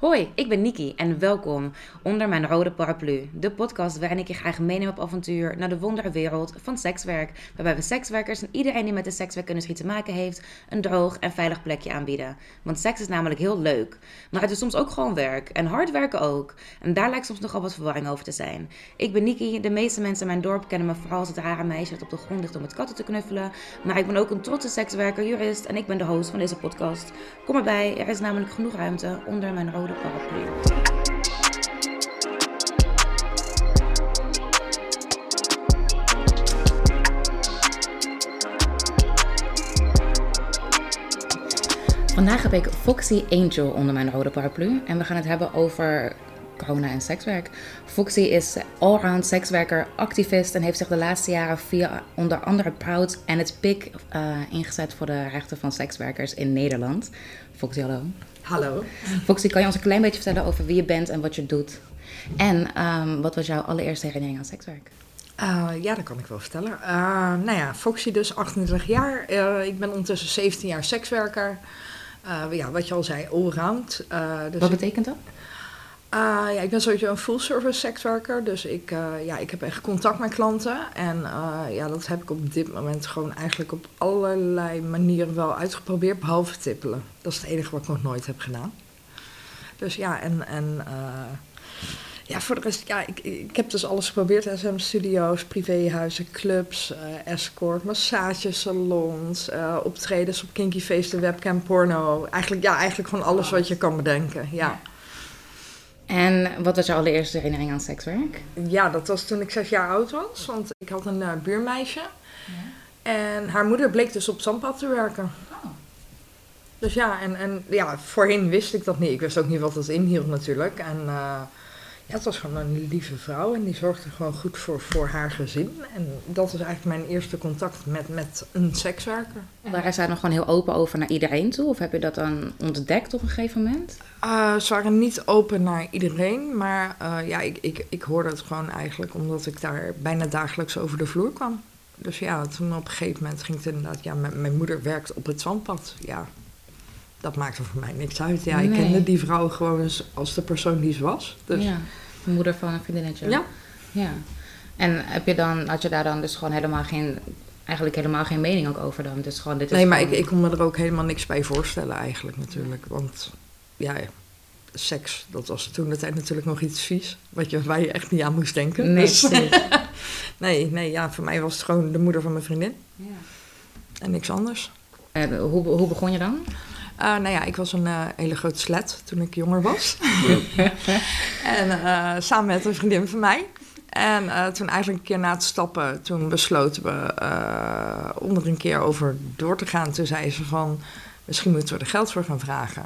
Hoi, ik ben Niki en welkom onder mijn rode paraplu. De podcast waarin ik je graag meeneem op avontuur naar de wonderwereld van sekswerk. Waarbij we sekswerkers en iedereen die met de sekswerkindustrie te maken heeft, een droog en veilig plekje aanbieden. Want seks is namelijk heel leuk. Maar het is soms ook gewoon werk en hard werken ook. En daar lijkt soms nogal wat verwarring over te zijn. Ik ben Niki, de meeste mensen in mijn dorp kennen me vooral als het rare meisje dat op de grond ligt om met katten te knuffelen. Maar ik ben ook een trotse sekswerker, jurist en ik ben de host van deze podcast. Kom erbij, er is namelijk genoeg ruimte onder mijn rode Vandaag heb ik Foxy Angel onder mijn rode paraplu en we gaan het hebben over corona en sekswerk. Foxy is allround sekswerker, activist en heeft zich de laatste jaren via onder andere Proud en het PIK uh, ingezet voor de rechten van sekswerkers in Nederland. Foxy, hallo. Hallo. Foxy, kan je ons een klein beetje vertellen over wie je bent en wat je doet? En um, wat was jouw allereerste herinnering aan sekswerk? Uh, ja, dat kan ik wel vertellen. Uh, nou ja, Foxy dus, 28 jaar. Uh, ik ben ondertussen 17 jaar sekswerker. ja, wat je al zei, allround. Dus wat betekent dat? Uh, ja, ik ben sowieso een full-service sekswerker. Dus ik, uh, ja, ik heb echt contact met klanten. En uh, ja, dat heb ik op dit moment gewoon eigenlijk op allerlei manieren wel uitgeprobeerd. Behalve tippelen. Dat is het enige wat ik nog nooit heb gedaan. Dus ja, en... en ja, voor de rest, ja, ik, ik heb dus alles geprobeerd. SM-studio's, privéhuizen, clubs, escort, massagesalons, optredens op kinky feesten, webcam, porno. Eigenlijk, ja, eigenlijk gewoon alles wat je kan bedenken, ja. En wat was jouw allereerste herinnering aan sekswerk? Ja, dat was toen ik zes jaar oud was. Want ik had een uh, buurmeisje. Ja. En haar moeder bleek dus op zandpad te werken. Oh. Dus ja, en, en ja, voorheen wist ik dat niet. Ik wist ook niet wat dat inhield natuurlijk. En uh, ja, het was gewoon een lieve vrouw en die zorgde gewoon goed voor, voor haar gezin. En dat was eigenlijk mijn eerste contact met, met een sekswerker. Waren zij nog gewoon heel open over naar iedereen toe? Of heb je dat dan ontdekt op een gegeven moment? Uh, ze waren niet open naar iedereen, maar uh, ja, ik, ik, ik hoorde het gewoon eigenlijk omdat ik daar bijna dagelijks over de vloer kwam. Dus ja, toen op een gegeven moment ging het inderdaad, ja, mijn, mijn moeder werkt op het zandpad. Ja, dat maakte voor mij niks uit. Ja, ik kende die vrouw gewoon als de persoon die ze was. Dus. Ja, de moeder van een vriendinnetje. Ja. ja. En heb je dan, had je daar dan dus gewoon helemaal geen, eigenlijk helemaal geen mening ook over dan? Dus gewoon, dit is nee, maar gewoon... ik, ik kon me er ook helemaal niks bij voorstellen eigenlijk natuurlijk. Want ja, seks, dat was toen de tijd natuurlijk nog iets vies. Wat je, waar je echt niet aan moest denken. Nee, dus, nee, nee, ja, voor mij was het gewoon de moeder van mijn vriendin. Ja. En niks anders. En hoe, hoe begon je dan? Uh, nou ja, ik was een uh, hele grote slet toen ik jonger was. en uh, samen met een vriendin van mij. En toen eigenlijk een keer na het stappen, toen besloten we om er een keer over door te gaan. Toen zei ze van, misschien moeten we er geld voor gaan vragen.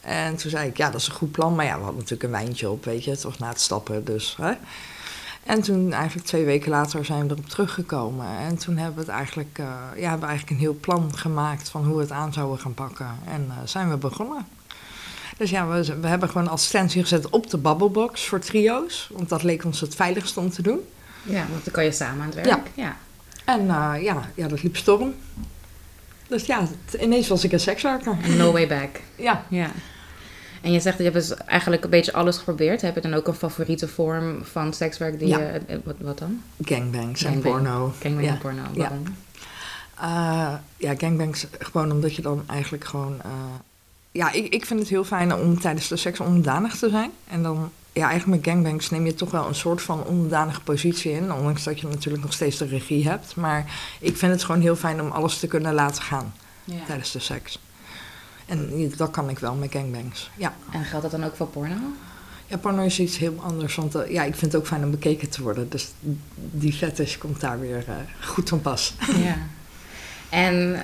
En toen zei ik, ja, dat is een goed plan. Maar ja, we hadden natuurlijk een wijntje op, weet je. Was na het stappen, dus... Hè? En toen eigenlijk twee weken later zijn we erop teruggekomen. En toen hebben we het eigenlijk, uh, ja, hebben we eigenlijk een heel plan gemaakt van hoe we het aan zouden gaan pakken. En uh, zijn we begonnen. Dus ja, we, we hebben gewoon assistentie gezet op de Bubblebox voor trio's. Want dat leek ons het veiligste om te doen. Ja, want dan kan je samen aan het werk. Ja. ja. En uh, ja, ja, dat liep storm. Dus ja, ineens was ik een sekswerker. No way back. ja. ja. En je zegt, je hebt dus eigenlijk een beetje alles geprobeerd. Heb je dan ook een favoriete vorm van sekswerk die ja. je... Wat, wat dan? Gangbangs en porno. Gangbang ja. en porno, waarom? Ja. Uh, ja, gangbangs gewoon omdat je dan eigenlijk gewoon... Uh, ja, ik, ik vind het heel fijn om tijdens de seks onderdanig te zijn. En dan, ja, eigenlijk met gangbangs neem je toch wel een soort van onderdanige positie in. Ondanks dat je natuurlijk nog steeds de regie hebt. Maar ik vind het gewoon heel fijn om alles te kunnen laten gaan ja. tijdens de seks. En dat kan ik wel met gangbangs, ja. En geldt dat dan ook voor porno? Ja, porno is iets heel anders. Want uh, ja, ik vind het ook fijn om bekeken te worden. Dus die fetish komt daar weer uh, goed van pas. Ja. En,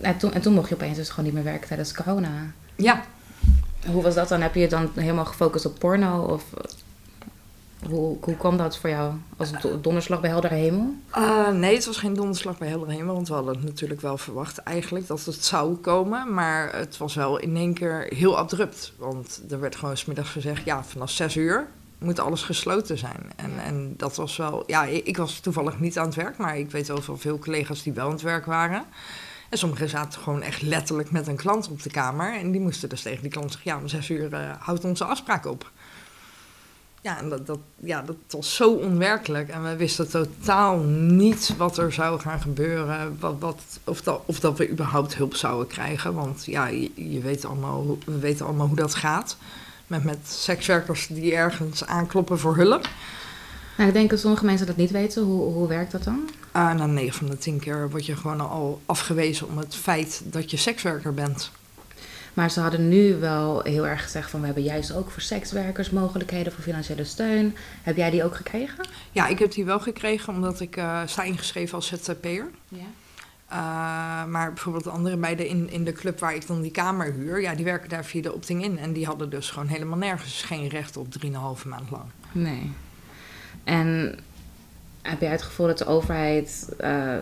en, toen, en toen mocht je opeens dus gewoon niet meer werken tijdens corona. Ja. Hoe was dat dan? Heb je je dan helemaal gefocust op porno? Of hoe, hoe kwam dat voor jou? Als donderslag bij heldere hemel? Uh, nee, het was geen donderslag bij heldere hemel. Want we hadden het natuurlijk wel verwacht eigenlijk dat het zou komen. Maar het was wel in één keer heel abrupt. Want er werd gewoon smiddags gezegd, ja, vanaf zes uur moet alles gesloten zijn. En, en dat was wel... Ja, ik was toevallig niet aan het werk. Maar ik weet wel van veel collega's die wel aan het werk waren. En sommigen zaten gewoon echt letterlijk met een klant op de kamer. En die moesten dus tegen die klant zeggen: Ja, om zes uur uh, houdt onze afspraak op. Ja, en dat, dat, ja, dat was zo onwerkelijk. En we wisten totaal niet wat er zou gaan gebeuren. Wat, wat, of, dat, of dat we überhaupt hulp zouden krijgen. Want ja, je, je weet allemaal, we weten allemaal hoe dat gaat. Met, met sekswerkers die ergens aankloppen voor hulp. Nou, ik denk dat sommige mensen dat niet weten. Hoe, hoe werkt dat dan? Uh, na 9 van de 10 keer word je gewoon al afgewezen om het feit dat je sekswerker bent. Maar ze hadden nu wel heel erg gezegd van we hebben juist ook voor sekswerkers mogelijkheden voor financiële steun. Heb jij die ook gekregen? Ja, ik heb die wel gekregen omdat ik uh, sta ingeschreven als ZZP'er. Ja. Uh, maar bijvoorbeeld de andere meiden in, in de club waar ik dan die kamer huur, ja, die werken daar via de opting in. En die hadden dus gewoon helemaal nergens geen recht op 3,5 maand lang. Nee. En heb jij het gevoel dat de overheid uh,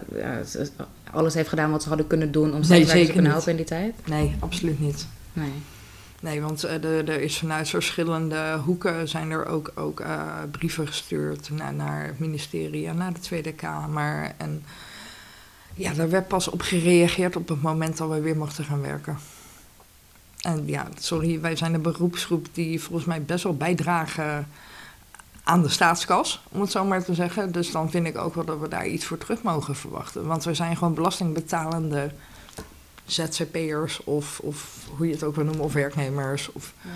alles heeft gedaan wat ze hadden kunnen doen om nee, te kunnen helpen in die tijd? Nee, absoluut niet. Nee. Nee, want uh, er is vanuit verschillende hoeken zijn er ook, ook uh, brieven gestuurd naar, naar het ministerie en naar de Tweede Kamer. En ja, daar werd pas op gereageerd op het moment dat we weer mochten gaan werken. En ja, sorry, wij zijn een beroepsgroep die volgens mij best wel bijdragen aan de staatskas, om het zo maar te zeggen. Dus dan vind ik ook wel dat we daar iets voor terug mogen verwachten. Want we zijn gewoon belastingbetalende ZZP'ers of, of hoe je het ook wil noemen, of werknemers. Of, ja.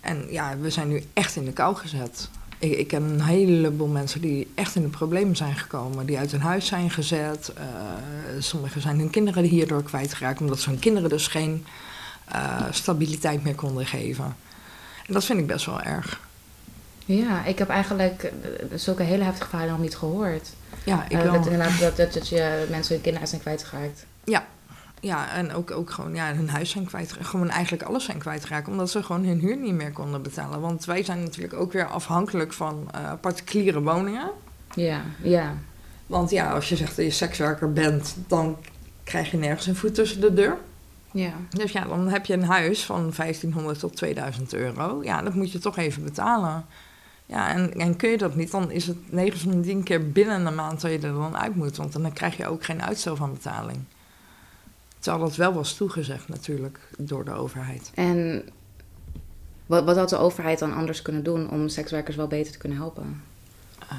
En ja, we zijn nu echt in de kou gezet. Ik, ik ken een heleboel mensen die echt in de problemen zijn gekomen, die uit hun huis zijn gezet. Uh, sommigen zijn hun kinderen hierdoor kwijtgeraakt, omdat ze hun kinderen dus geen uh, stabiliteit meer konden geven. En dat vind ik best wel erg. Ja, ik heb eigenlijk eh, zulke hele heftige verhalen nog niet gehoord. Ja, ik uh, dat, inderdaad, dat, dat, dat je mensen hun kinderen zijn kwijtgeraakt. Ja, ja en ook, ook gewoon ja, hun huis zijn kwijtgeraakt. Gewoon eigenlijk alles zijn kwijtgeraakt. Omdat ze gewoon hun huur niet meer konden betalen. Want wij zijn natuurlijk ook weer afhankelijk van uh, particuliere woningen. Ja, ja. Want ja, als je zegt dat je sekswerker bent, dan krijg je nergens een voet tussen de deur. Ja. Dus ja, dan heb je een huis van 1500 tot 2000 euro. Ja, dat moet je toch even betalen. Ja, en, en kun je dat niet, dan is het 9 van de 10 keer binnen een maand dat je er dan uit moet. Want dan krijg je ook geen uitstel van betaling. Terwijl dat wel was toegezegd natuurlijk door de overheid. En wat, wat had de overheid dan anders kunnen doen om sekswerkers wel beter te kunnen helpen? Uh,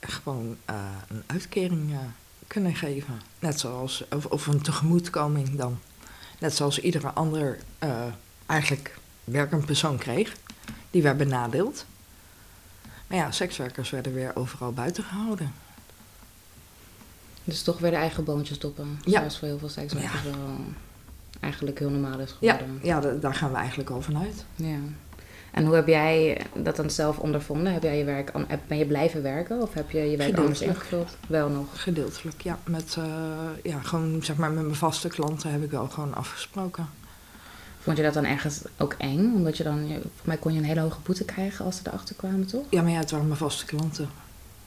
gewoon uh, een uitkering uh, kunnen geven. Net zoals, of, of, een tegemoetkoming dan. Net zoals iedere ander eigenlijk werkend persoon kreeg. Die werd benadeeld. Maar ja, sekswerkers werden weer overal buiten gehouden. Dus toch weer de eigen boontjes stoppen. Ja. Zoals voor heel veel sekswerkers ja. wel eigenlijk heel normaal is geworden. Ja, ja daar gaan we eigenlijk al vanuit. Ja. En hoe heb jij dat dan zelf ondervonden? Heb jij je werk, ben je blijven werken of heb je je werk anders ingevuld? Wel nog? Gedeeltelijk, ja. Met, uh, ja, gewoon zeg maar met mijn vaste klanten heb ik wel gewoon afgesproken. Vond je dat dan ergens ook eng? Omdat je dan, voor mij kon je een hele hoge boete krijgen als ze erachter kwamen, toch? Ja, maar ja, het waren mijn vaste klanten.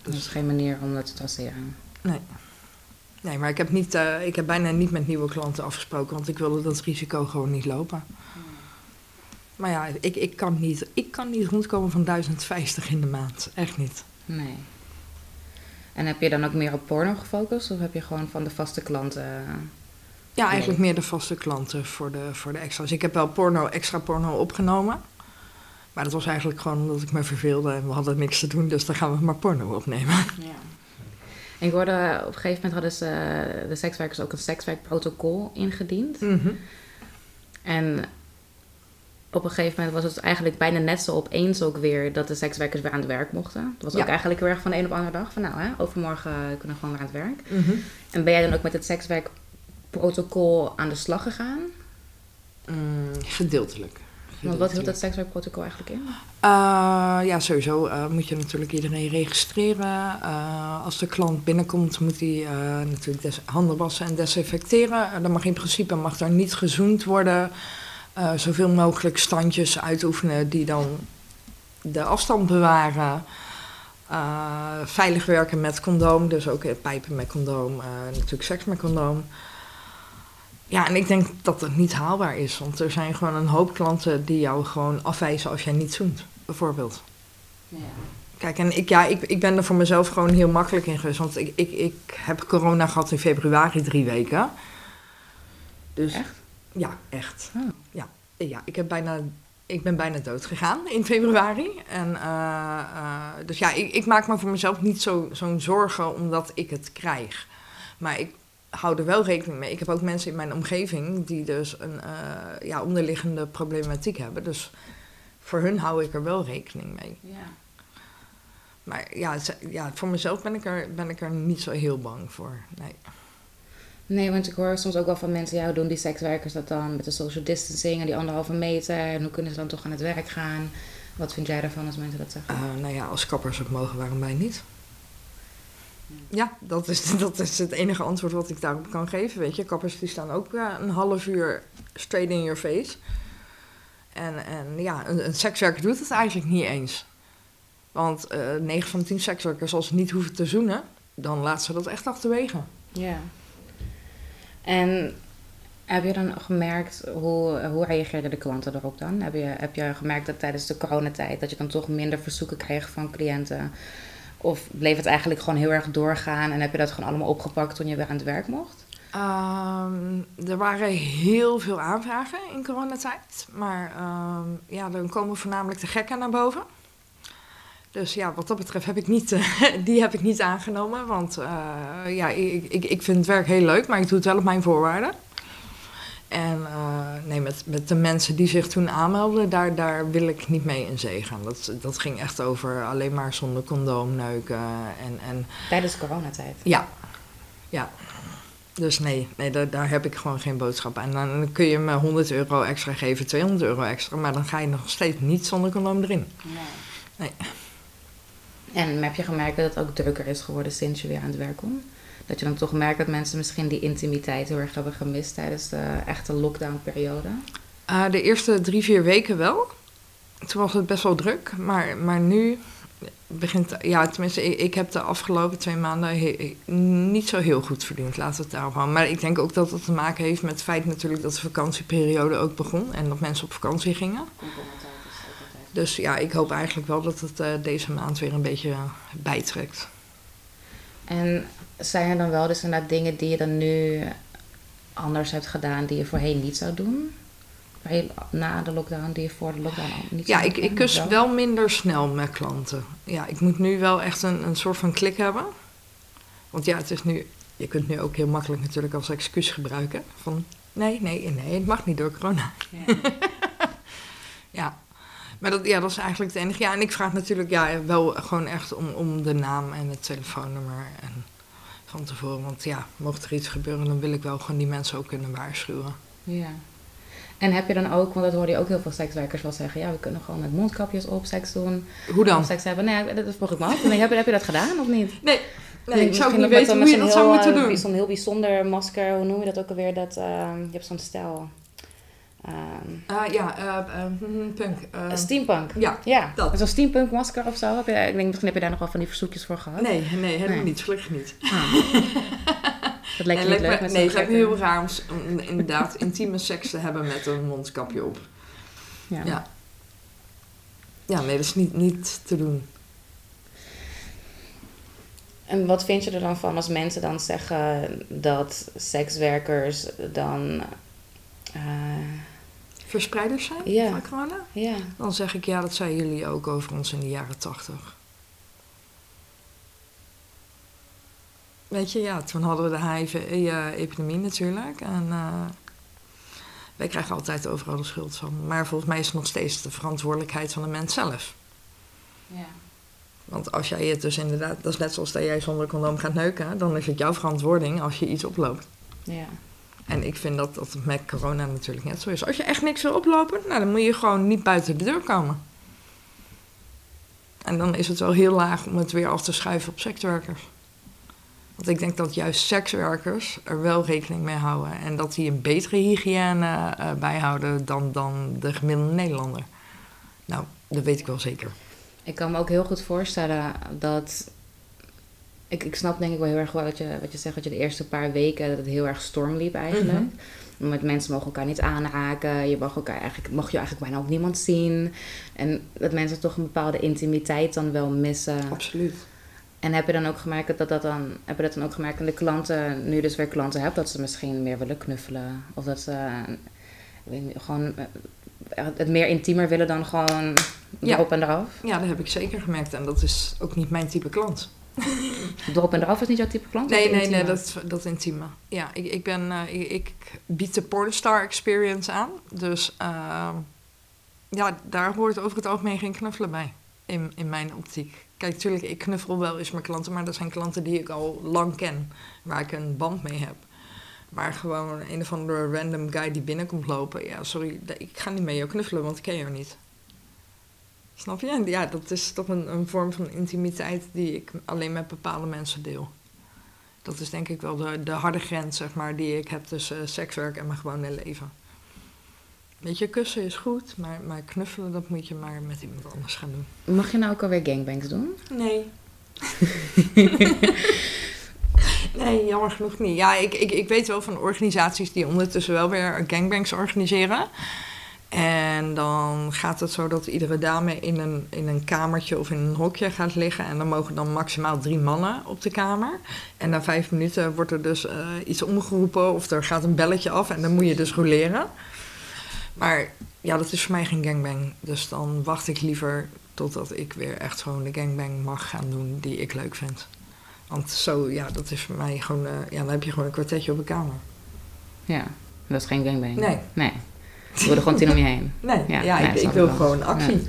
Dus... Dat is geen manier om dat te traceren. Nee. Nee, maar ik heb, niet, uh, ik heb bijna niet met nieuwe klanten afgesproken, want ik wilde dat risico gewoon niet lopen. Hmm. Maar ja, ik, ik, kan niet, ik kan niet rondkomen van 1050 in de maand. Echt niet. Nee. En heb je dan ook meer op porno gefocust? Of heb je gewoon van de vaste klanten ja, eigenlijk meer de vaste klanten voor de, voor de extra's. Ik heb wel porno, extra porno opgenomen. Maar dat was eigenlijk gewoon omdat ik me verveelde en we hadden niks te doen, dus dan gaan we maar porno opnemen. Ja. En ik hoorde op een gegeven moment hadden ze, de sekswerkers ook een sekswerkprotocol ingediend. Mhm. En op een gegeven moment was het eigenlijk bijna net zo opeens ook weer dat de sekswerkers weer aan het werk mochten. Dat was ook eigenlijk erg van de een op de andere dag. Van nou, hè, overmorgen kunnen we gewoon weer aan het werk. Mhm. En ben jij dan ook met het sekswerk protocol aan de slag gegaan? Mm, gedeeltelijk. Want wat hield dat sekswerkprotocol eigenlijk in? Uh, ja, sowieso uh, moet je natuurlijk iedereen registreren. Uh, als de klant binnenkomt, moet hij natuurlijk handen wassen en desinfecteren. dan mag in principe mag er niet gezoend worden. zoveel mogelijk standjes uitoefenen die dan de afstand bewaren. veilig werken met condoom, dus ook pijpen met condoom, natuurlijk seks met condoom. Ja, en ik denk dat het niet haalbaar is. Want er zijn gewoon een hoop klanten die jou gewoon afwijzen als jij niet zoent, bijvoorbeeld. Ja. Kijk, en ik, ja, ik, ik ben er voor mezelf gewoon heel makkelijk in geweest. Want ik, ik, ik heb corona gehad in februari drie weken. Dus Echt? ja, echt. Oh. Ja, ja ik, heb bijna, ik ben bijna dood gegaan in februari. En, eh, eh, dus ja, ik, ik maak me voor mezelf niet zo- zo'n zorgen omdat ik het krijg. Maar ik hou er wel rekening mee. Ik heb ook mensen in mijn omgeving die dus een eh, ja, onderliggende problematiek hebben. Dus voor hun hou ik er wel rekening mee. Ja. Maar ja, ja voor mezelf ben ik, er, ben ik er niet zo heel bang voor. Nee. Nee, want ik hoor soms ook wel van mensen, ja, hoe doen die sekswerkers dat dan met de social distancing en die anderhalve meter? En hoe kunnen ze dan toch aan het werk gaan? Wat vind jij daarvan als mensen dat zeggen? Eh, nou ja, als kappers het mogen, waarom wij niet? Ja, dat is, dat is het enige antwoord wat ik daarop kan geven. Weet je, kappers die staan ook eh, een half uur straight in your face. En, en ja, een, sekswerker doet het eigenlijk niet eens. Want eh 9 van de 10 sekswerkers, als ze niet hoeven te zoenen, dan laten ze dat echt achterwege. Ja. En heb je dan gemerkt, hoe, hoe reageerden de klanten erop dan? Heb je, heb je gemerkt dat tijdens de coronatijd dat je dan toch minder verzoeken kreeg van cliënten? Of bleef het eigenlijk gewoon heel erg doorgaan en heb je dat gewoon allemaal opgepakt toen je weer aan het werk mocht? Ehm, er waren heel veel aanvragen in coronatijd. Maar ehm, ja, dan komen voornamelijk de gekken naar boven. Dus ja, wat dat betreft heb ik niet, eh, die heb ik niet aangenomen. Want eh, ja, ik, ik, ik vind het werk heel leuk, maar ik doe het wel op mijn voorwaarden. En eh, nee, met, met de mensen die zich toen aanmelden, daar, daar wil ik niet mee in zee gaan. Dat, dat ging echt over alleen maar zonder condoom neuken. En, en Tijdens coronatijd? ja, ja. Dus nee, nee daar, daar heb ik gewoon geen boodschap aan. Dan kun je me 100 euro extra geven, 200 euro extra, maar dan ga je nog steeds niet zonder condoom erin. Nee. En heb je gemerkt dat het ook drukker is geworden sinds je weer aan het werk komt? Dat je dan toch merkt dat mensen misschien die intimiteit heel erg hebben gemist tijdens de echte lockdownperiode? Eh, de eerste drie, vier weken wel. Toen was het best wel druk, maar, maar nu begint, ja, tenminste, ik, ik heb de afgelopen twee maanden he- niet zo heel goed verdiend, laten we het daarop houden. Maar ik denk ook dat het te maken heeft met het feit natuurlijk dat de vakantieperiode ook begon en dat mensen op vakantie gingen. Dus ja, ik hoop eigenlijk wel dat het eh, deze maand weer een beetje bijtrekt. En zijn er dan wel dus inderdaad dingen die je dan nu anders hebt gedaan die je voorheen niet zou doen? Na de lockdown, die je voor de lockdown al niet Ja, zou ik, ik kus wel minder snel met klanten. Ja, ik moet nu wel echt een, een soort van klik hebben. Want ja, het is nu... Je kunt nu ook heel makkelijk natuurlijk als excuus gebruiken. Van, nee, nee, nee, het mag niet door corona. Ja. Ja. Maar dat, ja, dat is eigenlijk het enige. Ja, en ik vraag natuurlijk ja, wel gewoon echt om, om de naam en het telefoonnummer. En van tevoren. Want ja, mocht er iets gebeuren, dan wil ik wel gewoon die mensen ook kunnen waarschuwen. ja. En heb je dan ook, want dat hoorde je ook heel veel sekswerkers wel zeggen, ja, we kunnen gewoon met mondkapjes op seks doen. Hoe dan? Seks hebben. Nee, dat vroeg ik me af. Denk, Heb je, heb je dat gedaan of niet? Nee, nee ik zou ook niet weten hoe je dat zo'n zou heel, moeten eh, doen. Zo'n heel bijzonder masker, hoe noem je dat ook alweer? Dat, ehm, je hebt zo'n stijl. Ah, ja, eh, eh, hm, punk. eh, steampunk. ja, Ja, dat. zo'n steampunk masker of zo. Heb je, ik denk, misschien heb je daar nog wel van die verzoekjes voor gehad. nee, nee, helemaal Nee. niet. Gelukkig niet. Dat lijkt Nee, niet leuk met nee, het lijkt me heel raar om, inderdaad intieme seks te hebben met een mondkapje op. Ja. Ja. Ja, nee, dat is niet, niet te doen. En wat vind je er dan van als mensen dan zeggen dat sekswerkers dan... Verspreiders zijn Ja. van corona? ja, Dan zeg ik ja, dat zeiden jullie ook over ons in de jaren tachtig. Weet je, ja, toen hadden we de HIV-epidemie natuurlijk. En eh, wij krijgen altijd overal de schuld van. Maar volgens mij is het nog steeds de verantwoordelijkheid van de mens zelf. ja. Want als jij het dus inderdaad, dat is net zoals dat jij zonder condoom gaat neuken, dan is het jouw verantwoording als je iets oploopt. ja. En ik vind dat dat met corona natuurlijk net zo is. Als je echt niks wil oplopen, nou, dan moet je gewoon niet buiten de deur komen. En dan is het wel heel laag om het weer af te schuiven op sekswerkers. Want ik denk dat juist sekswerkers er wel rekening mee houden. En dat die een betere hygiëne eh, bijhouden dan, dan de gemiddelde Nederlander. Nou, dat weet ik wel zeker. Ik kan me ook heel goed voorstellen dat. Ik, ik snap denk ik wel heel erg wel wat je, wat je zegt, dat je de eerste paar weken dat het heel erg storm liep eigenlijk. Met mensen mogen elkaar niet aanraken, je mag, elkaar eigenlijk, mag je eigenlijk bijna ook niemand zien. En dat mensen toch een bepaalde intimiteit dan wel missen. Absoluut. En heb je dan ook gemerkt dat dat dan, heb je dat dan ook gemerkt aan de klanten, nu dus weer klanten hebt, dat ze misschien meer willen knuffelen? Of dat ze niet, gewoon eh, het meer intiemer willen dan gewoon Ja. erop en eraf? Ja, dat heb ik zeker gemerkt. En dat is ook niet mijn type klant. Erop en eraf is niet jouw type klant? Nee, nee, nee, dat, dat intieme. Ja, ik, ik, ben, eh, ik, ik bied de Pornstar Experience aan. Dus eh, ja, daar hoort over het algemeen geen knuffelen bij. In, in mijn optiek. Kijk, natuurlijk, ik knuffel wel eens mijn klanten, maar dat zijn klanten die ik al lang ken. Waar ik een band mee heb. Maar gewoon een of andere random guy die binnenkomt lopen. Ja, sorry, ik ga niet met jou knuffelen, want ik ken jou niet. Snap je? En Ja, dat is toch een, een vorm van intimiteit die ik alleen met bepaalde mensen deel. Dat is denk ik wel de, de harde grens, zeg maar, die ik heb tussen sekswerk en mijn gewone leven. Weet je, kussen is goed, maar, maar knuffelen, dat moet je maar met iemand anders gaan doen. Mag je nou ook alweer gangbangs doen? Nee. nee, jammer genoeg niet. Ja, ik, ik, ik weet wel van organisaties die ondertussen wel weer gangbangs organiseren. En dan gaat het zo dat iedere dame in een, in een kamertje of in een hokje gaat liggen. En dan mogen dan maximaal drie mannen op de kamer. En na vijf minuten wordt er dus eh, iets omgeroepen of er gaat een belletje af en dan moet je dus roleren. Maar ja, dat is voor mij geen gangbang. Dus dan wacht ik liever totdat ik weer echt gewoon de gangbang mag gaan doen die ik leuk vind. Want zo, ja, dat is voor mij gewoon, eh, ja, dan heb je gewoon een kwartetje op een kamer. Ja, dat is geen gangbang. Nee. Nee. Er worden gewoon tien om je heen. Nee, Ja, ja, nee, ik, ik wil gewoon actie.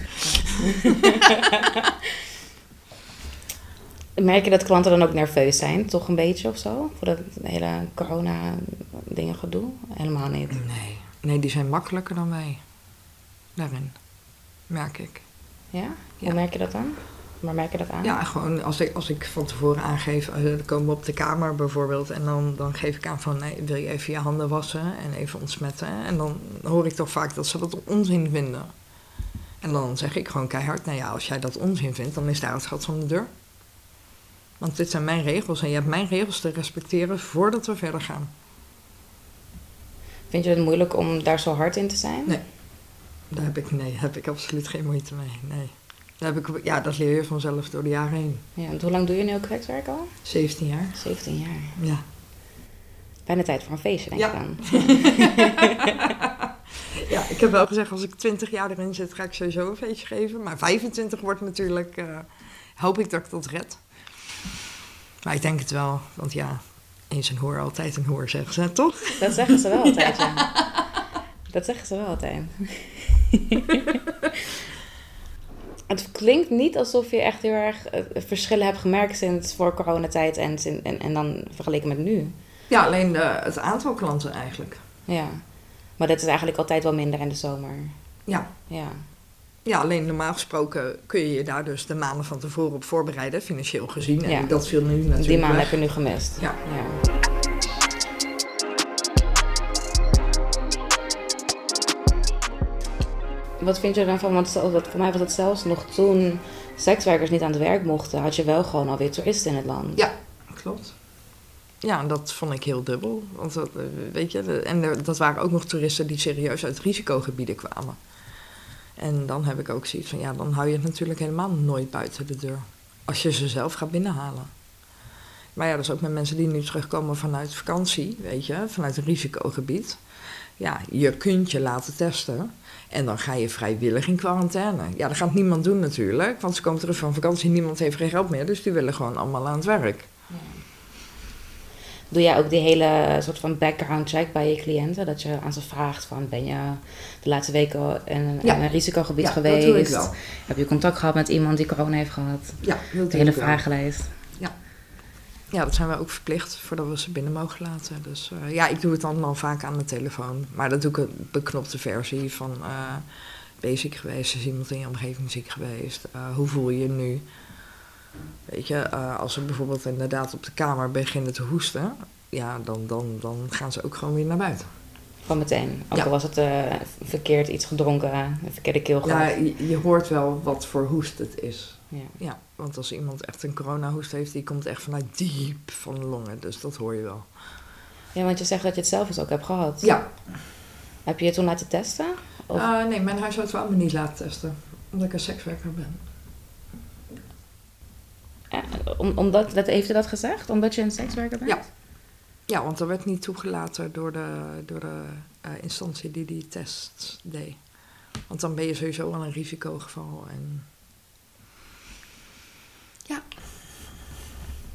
Merk je dat klanten dan ook nerveus zijn? Toch een beetje of zo? Voor dat hele corona-dingen gedoe? Helemaal niet. Nee, nee, die zijn makkelijker dan wij. Daarin, merk ik. Ja? Hoe Ja. merk je dat dan? Waar merk je dat aan? Ja, gewoon als ik, als ik van tevoren aangeef, eh, dan komen we op de kamer bijvoorbeeld. En dan, dan geef ik aan van, nee, wil je even je handen wassen en even ontsmetten. En dan hoor ik toch vaak dat ze dat onzin vinden. En dan zeg ik gewoon keihard, nou ja, als jij dat onzin vindt, dan is daar het gat van de deur. Want dit zijn mijn regels en je hebt mijn regels te respecteren voordat we verder gaan. Vind je het moeilijk om daar zo hard in te zijn? Nee. Daar heb ik, nee, heb ik absoluut geen moeite mee, nee. Heb ik, ja, dat leer je vanzelf door de jaren heen. Ja, want hoe lang doe je nu ook werk al? 17 jaar. 17 jaar. Ja. Bijna tijd voor een feestje, denk Ja. ik dan. Ja, ik heb wel gezegd, als ik 20 jaar erin zit, ga ik sowieso een feestje geven. Maar 25 wordt natuurlijk, eh, hoop ik dat ik dat red. Maar ik denk het wel, want ja, eens een hoer, altijd een hoer, zeggen ze, toch? Dat zeggen ze wel altijd, ja. Dat zeggen ze wel altijd. Het klinkt niet alsof je echt heel erg eh, verschillen hebt gemerkt sinds voor coronatijd en, en, en dan vergeleken met nu. Ja, alleen eh, het aantal klanten eigenlijk. Ja. Maar dat is eigenlijk altijd wel minder in de zomer. Ja. Ja. ja, alleen normaal gesproken kun je je daar dus de maanden van tevoren op voorbereiden, financieel gezien. En Ja. dat viel nu natuurlijk Die maanden weg. heb je nu gemist. Ja. ja. Wat vind je er dan van? Want voor mij was het zelfs nog toen sekswerkers niet aan het werk mochten, had je wel gewoon alweer toeristen in het land. Ja, klopt. Ja, en dat vond ik heel dubbel. Want dat, eh, weet je, en dat waren ook nog toeristen die serieus uit risicogebieden kwamen. En dan heb ik ook zoiets van, ja, dan hou je het natuurlijk helemaal nooit buiten de deur. Als je ze zelf gaat binnenhalen. Maar ja, dat is ook met mensen die nu terugkomen vanuit vakantie, weet je, vanuit een risicogebied. Ja, je kunt je laten testen. En dan ga je vrijwillig in quarantaine. Ja, dat gaat niemand doen natuurlijk, want ze komen terug van vakantie, niemand heeft geen geld meer, dus die willen gewoon allemaal aan het werk. Doe jij ook die hele soort van background check bij je cliënten? Dat je aan ze vraagt van, ben je de laatste weken in, een- Ja. in een risicogebied Ja, dat geweest? doe ik wel. Heb je contact gehad met iemand die corona heeft gehad? Ja, dat De hele vragenlijst. Ja, dat zijn we ook verplicht voordat we ze binnen mogen laten. Dus eh, ja, ik doe het dan al vaak aan de telefoon. Maar dat doe ik een beknopte versie van... eh ben je ziek geweest? Is iemand in je omgeving ziek geweest? Eh, hoe voel je je nu? Weet je, eh, als ze bijvoorbeeld inderdaad op de kamer beginnen te hoesten... Ja, dan, dan, dan gaan ze ook gewoon weer naar buiten. Gewoon meteen. Ook Ja. al was het verkeerd iets gedronken, een verkeerde keel Ja, je, je hoort wel wat voor hoest het is. Ja. Ja, want als iemand echt een coronahoest heeft... die komt echt vanuit diep van de longen. Dus dat hoor je wel. ja, want je zegt dat je het zelf eens ook hebt gehad. Ja, Heb je je toen laten testen? Of- Eh, nee, mijn huisarts wou me niet laten testen. Omdat ik een sekswerker ben. Eh, om, omdat, dat, heeft hij dat gezegd? Omdat je een sekswerker bent? Ja. Ja, want dat werd niet toegelaten door de, door de eh, instantie die die test deed. Want dan ben je sowieso al een risicogeval. En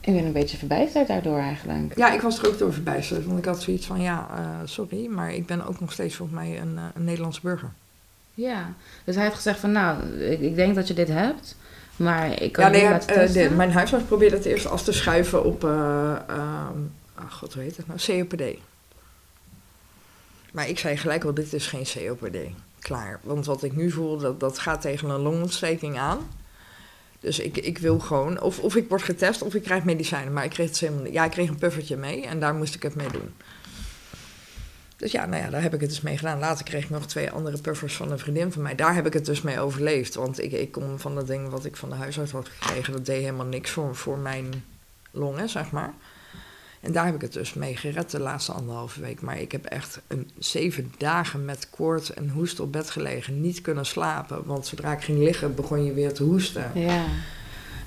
Ik ben een beetje verbijsterd daardoor eigenlijk. ja, ik was er ook door verbijsterd. Want ik had zoiets van, ja, eh, sorry, maar ik ben ook nog steeds volgens mij een, eh, een Nederlandse burger. Ja, dus hij heeft gezegd van nou, ik, ik denk dat je dit hebt, maar ik kan Ja, nee, niet laten eh, testen. de- mijn huisarts probeerde het eerst af te schuiven op, eh ehm, ah, god hoe heet het nou, COPD. Maar ik zei gelijk al, dit is geen COPD. Klaar. Want wat ik nu voel, dat, dat gaat tegen een longontsteking aan. Dus ik, ik wil gewoon, of, of ik word getest of ik krijg medicijnen. Maar ik kreeg het helemaal niet. Ja, ik kreeg een puffertje mee en daar moest ik het mee doen. Dus ja, nou ja, daar heb ik het dus mee gedaan. Later kreeg ik nog twee andere puffers van een vriendin van mij. Daar heb ik het dus mee overleefd. Want ik, ik kon van dat ding wat ik van de huisarts had gekregen, dat deed helemaal niks voor, voor mijn longen, zeg maar. En daar heb ik het dus mee gered de laatste anderhalve week. Maar ik heb echt een zeven dagen met koorts en hoest op bed gelegen. Niet kunnen slapen. Want zodra ik ging liggen, begon je weer te hoesten. Ja,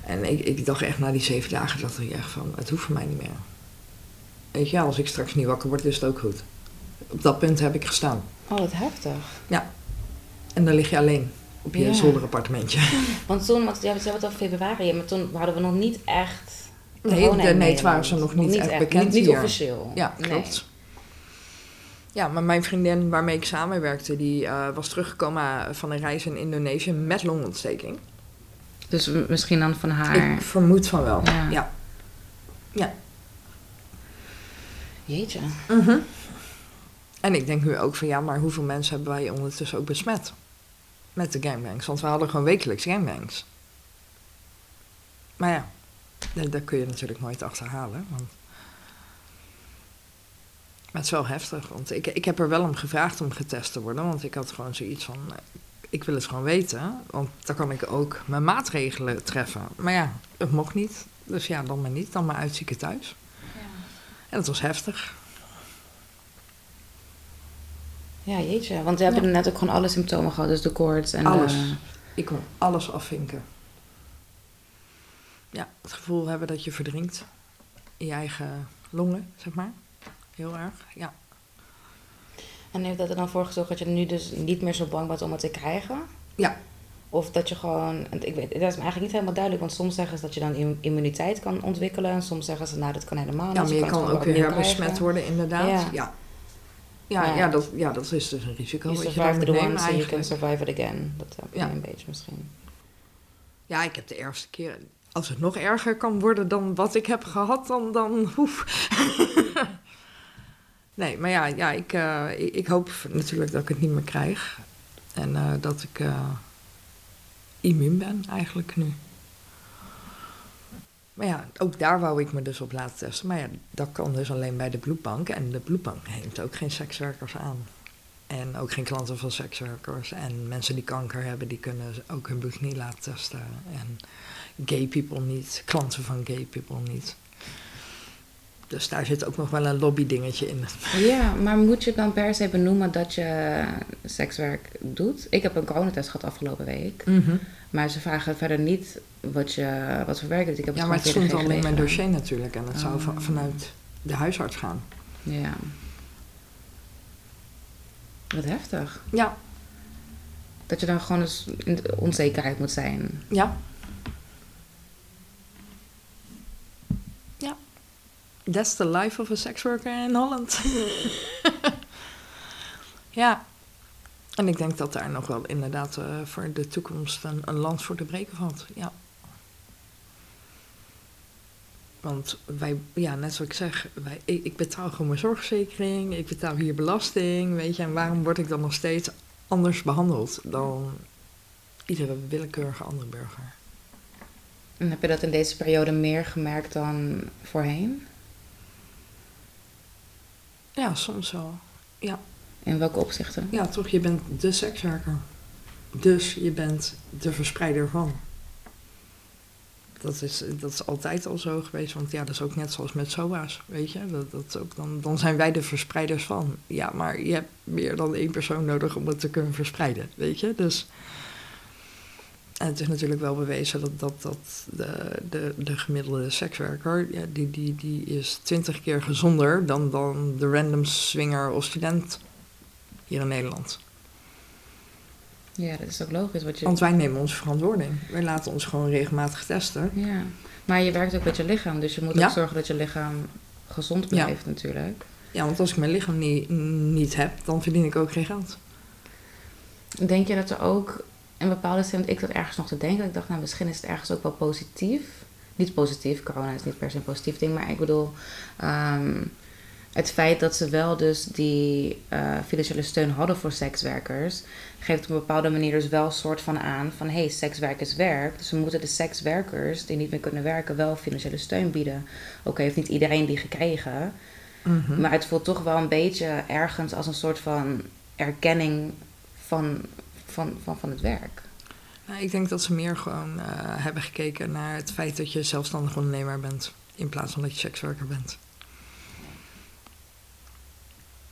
En ik, ik dacht echt na die zeven dagen, dacht ik echt van, het hoeft voor mij niet meer. Weet je, als ik straks niet wakker word, is het ook goed. Op dat punt heb ik gestaan. oh wat heftig. En dan lig je alleen op je Ja. zolderappartementje. Want toen, want ja, we hebben het over februari, maar toen hadden we nog niet echt Nee, in nee, waren ze nog niet echt bekend Niet, officieel. Ja, klopt. Ja, maar mijn vriendin waarmee ik samenwerkte, die eh, was teruggekomen van een reis in Indonesië met longontsteking. Dus misschien dan van haar. Ik vermoed van wel. Ja. Ja. Jeetje. Mhm. En ik denk nu ook van ja, maar hoeveel mensen hebben wij ondertussen ook besmet? Met de gangbangs. Want we hadden gewoon wekelijks gangbangs. Maar ja, daar, daar kun je natuurlijk nooit achterhalen. Want... Maar het is wel heftig. Want ik, ik heb er wel om gevraagd om getest te worden. Want ik had gewoon zoiets van, ik wil het gewoon weten. Want dan kan ik ook mijn maatregelen treffen. Maar ja, het mocht niet. Dus ja, dan maar niet. Dan maar uitzieken thuis. En dat was heftig. Ja, jeetje. Want we hebben Ja. net ook gewoon alle symptomen gehad. Dus de koorts en Alles. de... Ik kon alles afvinken. Ja, het gevoel hebben dat je verdrinkt in je eigen longen, zeg maar. Heel erg, ja. En heeft dat er dan voor gezorgd dat je nu dus niet meer zo bang bent om het te krijgen? Ja. Of dat je gewoon... Ik weet, dat is me eigenlijk niet helemaal duidelijk. Want soms zeggen ze dat je dan im- immuniteit kan ontwikkelen. En soms zeggen ze, nou, dat kan helemaal niet. Ja, maar je kan ook weer herbesmet krijgen. worden, inderdaad. Ja. Ja. Ja. Ja, Ja. ja, dat, ja, dat is dus een risico You je survive moet the nemen once and you can survive it again. Dat heb je Ja. een beetje misschien. Ja, ik heb de eerste keer... Als het nog erger kan worden dan wat ik heb gehad, dan... dan hoef. nee, maar ja, ja ik, eh, ik, hoop natuurlijk dat ik het niet meer krijg. En eh, dat ik eh, immuun ben eigenlijk nu. Maar ja, ook daar wou ik me dus op laten testen. Maar ja, dat kan dus alleen bij de bloedbank. En de bloedbank neemt ook geen sekswerkers aan. En ook geen klanten van sekswerkers. En mensen die kanker hebben, die kunnen ook hun bloed niet laten testen. En gay people niet, klanten van gay people niet. Dus daar zit ook nog wel een lobbydingetje in. Ja, maar moet je dan per se benoemen dat je sekswerk doet? Ik heb een coronatest gehad afgelopen week. Maar ze vragen verder niet wat, je, wat voor werk je doet. Ik heb Ja, maar het stond via de al in mijn dossier natuurlijk. En het zou Oh. vanuit de huisarts gaan. Ja. Wat heftig. Ja, Dat je dan gewoon dus in de onzekerheid moet zijn. Ja. That's the life of a sex worker in Holland. ja. En ik denk dat daar nog wel inderdaad eh, voor de toekomst een, een land voor te breken valt. Ja. Want wij, ja, net zoals ik zeg, wij, ik, ik betaal gewoon mijn zorgverzekering, ik betaal hier belasting, weet je, en waarom word ik dan nog steeds anders behandeld dan iedere willekeurige andere burger? En heb je dat in deze periode meer gemerkt dan voorheen? Ja, soms wel. Ja, In welke opzichten? ja toch, je bent de sekswerker. Dus je bent de verspreider van. Dat is, dat is altijd al zo geweest, want ja, dat is ook net zoals met SOA's, weet je. Dat, dat ook dan, dan zijn wij de verspreiders van. Ja, maar je hebt meer dan één persoon nodig om het te kunnen verspreiden, weet je. Dus... En het is natuurlijk wel bewezen dat, dat, dat de, de, de gemiddelde sekswerker, ja, die, die, die is twintig keer gezonder dan, dan de random swinger of student hier in Nederland. Ja, dat is ook logisch. Wat je... Want wij nemen onze verantwoording. Wij laten ons gewoon regelmatig testen. Ja, maar je werkt ook met je lichaam, dus je moet Ja. ook zorgen dat je lichaam gezond Ja. blijft natuurlijk. Ja, want als ik mijn lichaam niet, niet heb, dan verdien ik ook geen geld. Denk je dat er ook in bepaalde zin, ik zat ergens nog te denken, ik dacht nou misschien is het ergens ook wel positief. Niet positief, corona is niet per se een positief ding, maar ik bedoel ehm, het feit dat ze wel dus die eh, financiële steun hadden voor sekswerkers, geeft op een bepaalde manier dus wel een soort van aan van hé, hey, sekswerk is werk. Dus we moeten de sekswerkers die niet meer kunnen werken wel financiële steun bieden. Oké, heeft niet iedereen die gekregen, Mhm. maar het voelt toch wel een beetje ergens als een soort van erkenning van, van, van, van het werk. Nou, ik denk dat ze meer gewoon eh, hebben gekeken naar het feit dat je zelfstandig ondernemer bent. In plaats van dat je sekswerker bent.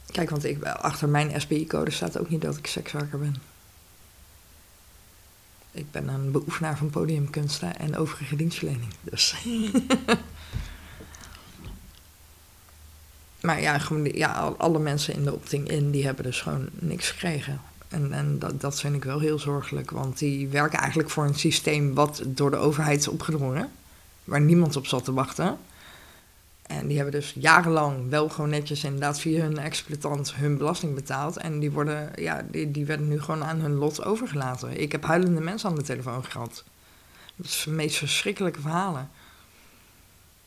Kijk, want ik, achter mijn SBI-code staat ook niet dat ik sekswerker ben. Ik ben een beoefenaar van podiumkunsten en overige dienstverlening. Dus. maar ja, gewoon, ja, al- alle mensen in de opting-in die hebben dus gewoon niks gekregen. En, en dat, dat vind ik wel heel zorgelijk, want die werken eigenlijk voor een systeem wat door de overheid is opgedrongen, waar niemand op zat te wachten. En die hebben dus jarenlang wel gewoon netjes inderdaad via hun exploitant hun belasting betaald. En die, worden, ja, die, die werden nu gewoon aan hun lot overgelaten. Ik heb huilende mensen aan de telefoon gehad. Dat is de meest verschrikkelijke verhalen.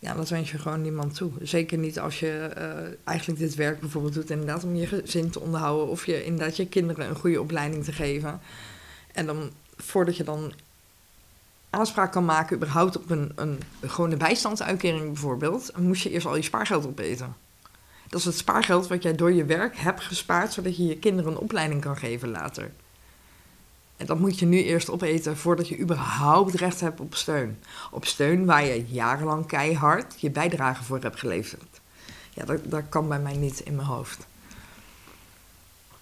Ja, dat wens je gewoon niemand toe. Zeker niet als je eh, eigenlijk dit werk bijvoorbeeld doet, inderdaad om je gezin te onderhouden. Of je inderdaad je kinderen een goede opleiding te geven. En dan, voordat je dan aanspraak kan maken überhaupt op een, een gewone bijstandsuitkering bijvoorbeeld, moest je eerst al je spaargeld opeten. Dat is het spaargeld wat jij door je werk hebt gespaard, zodat je je kinderen een opleiding kan geven later. Dat moet je nu eerst opeten voordat je überhaupt recht hebt op steun. Op steun waar je jarenlang keihard je bijdrage voor hebt geleverd. Ja, dat, dat kan bij mij niet in mijn hoofd.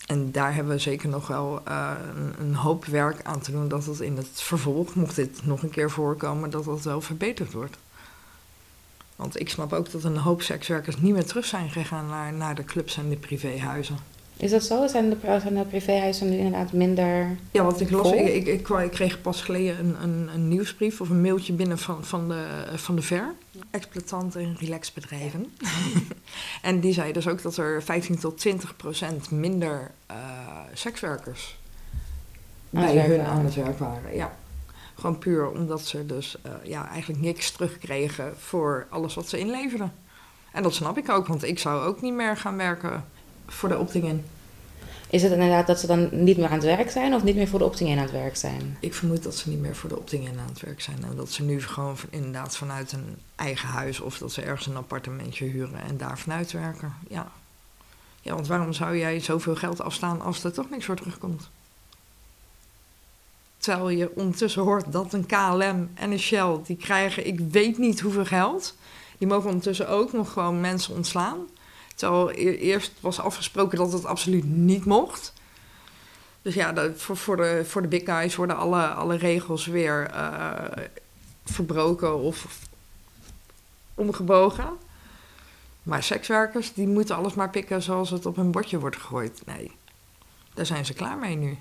En daar hebben we zeker nog wel eh, een, een hoop werk aan te doen dat het in het vervolg, mocht dit nog een keer voorkomen, dat dat wel verbeterd wordt. Want ik snap ook dat een hoop sekswerkers niet meer terug zijn gegaan naar, naar de clubs en de privéhuizen. Is dat zo? Zijn de, zijn de privéhuizen nu inderdaad minder... Ja, want ik, Vol? ik, ik, ik, ik kreeg pas geleden een, een, een nieuwsbrief of een mailtje binnen van, van, de, van de VER. Exploitant en relaxbedrijven. en die zei dus ook dat er 15 tot 20 procent minder eh, sekswerkers Aan bij hun aan het werk waren. Ja. Gewoon puur omdat ze dus eh, ja, eigenlijk niks terugkregen voor alles wat ze inleverden. En dat snap ik ook, want ik zou ook niet meer gaan werken voor de optingen. Is het inderdaad dat ze dan niet meer aan het werk zijn of niet meer voor de opting in aan het werk zijn? Ik vermoed dat ze niet meer voor de optingen aan het werk zijn. En dat ze nu gewoon inderdaad vanuit een eigen huis of dat ze ergens een appartementje huren en daar vanuit werken. Ja. ja, want waarom zou jij zoveel geld afstaan als er toch niks voor terugkomt? Terwijl je ondertussen hoort dat een KLM en een Shell, die krijgen ik weet niet hoeveel geld. Die mogen ondertussen ook nog gewoon mensen ontslaan. Terwijl e- eerst was afgesproken dat het absoluut niet mocht. Dus ja, voor, voor, de, voor de big guys worden alle, alle regels weer eh, verbroken of omgebogen. Maar sekswerkers, die moeten alles maar pikken zoals het op hun bordje wordt gegooid. Nee, daar zijn ze klaar mee nu.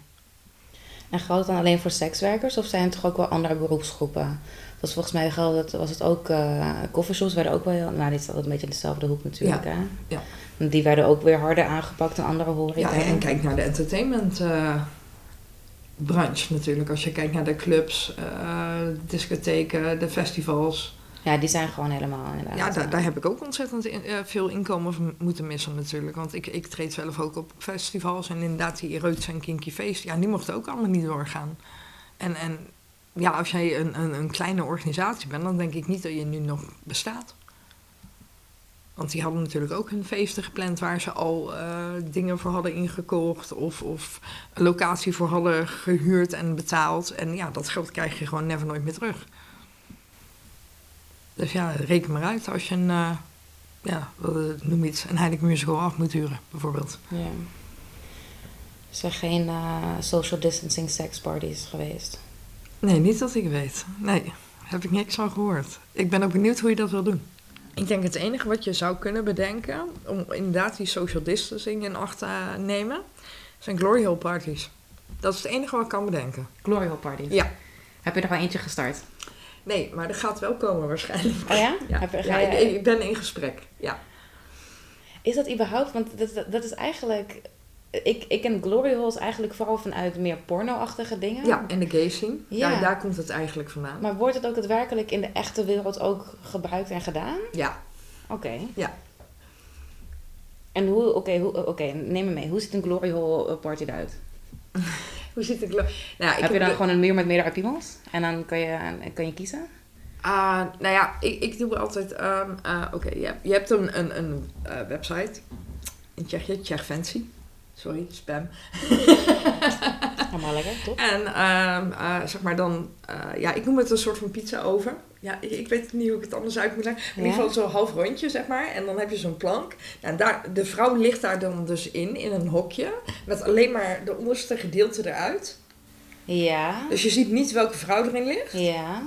En geldt het dan alleen voor sekswerkers of zijn het toch ook wel andere beroepsgroepen? Dat is volgens mij geldt het, was het ook, eh coffeeshops werden ook wel, heel- nou dit is altijd een beetje in dezelfde hoek natuurlijk hè? ja. Want Die werden ook weer harder aangepakt dan andere horeca. Ja, en kijk naar de entertainment eh, branche natuurlijk. Als je kijkt naar de clubs, eh, discotheken, de festivals. Ja, die zijn gewoon helemaal inderdaad. Ja, daar, daar heb ik ook ontzettend in- veel inkomen van moeten missen natuurlijk. Want ik, ik treed zelf ook op festivals en inderdaad die Erotisch en Kinky Feest. Ja, die mochten ook allemaal niet doorgaan. En, en ja, als jij een, een, een kleine organisatie bent, dan denk ik niet dat je nu nog bestaat. Want die hadden natuurlijk ook hun feesten gepland waar ze al eh, dingen voor hadden ingekocht of, of een locatie voor hadden gehuurd en betaald. En ja, dat geld krijg je gewoon never nooit meer terug. Dus ja, reken maar uit als je een, eh, ja, eh, noem iets, een Heineken Musical af moet huren, bijvoorbeeld. Ja. Er zijn geen social distancing seksparties geweest. Nee, niet dat ik weet. Nee, heb ik niks van gehoord. Ik ben ook benieuwd hoe je dat wil doen. Ik denk het enige wat je zou kunnen bedenken... om inderdaad die social distancing in acht te nemen... zijn glory hole parties. Dat is het enige wat ik kan bedenken. Glory Hole Party. Ja. Heb je er al eentje gestart? Nee, maar dat gaat wel komen waarschijnlijk. Oh ja? Ja, Heb je- ja ik, ik ben in gesprek. Ja. Is dat überhaupt, want dat, dat, dat is eigenlijk... Ik, ik ken glory holes eigenlijk vooral vanuit meer porno-achtige dingen. ja, en de gay scene. Ja. Ja. daar komt het eigenlijk vandaan. Maar wordt het ook daadwerkelijk in de echte wereld ook gebruikt en gedaan? Ja, Oké. Ja. En hoe, oké, hoe, oké, neem me mee. Hoe ziet een glory hole party eruit? hoe zit ik... Nou, heb je dan de- gewoon een muur met meerdere piemels? En dan kan je, kan je kiezen? Ah, nou ja, ik, ik doe altijd... ehm, ah, Oké, je, hebt- je hebt een, een, een eh, website in Tsjechië, Tsjech Fancy. Sorry, spam. Allemaal lekker, top. En ehm, eh, zeg maar dan... eh, ja, ik noem het een soort van pizza over. Ja, ik, ik weet niet hoe ik het anders uit moet leggen. In Ja. ieder geval zo'n half rondje, zeg maar. En dan heb je zo'n plank. Nou, daar, de vrouw ligt daar dan dus in, in een hokje. Met alleen maar de onderste gedeelte eruit. Ja. Dus je ziet niet welke vrouw erin ligt. Ja.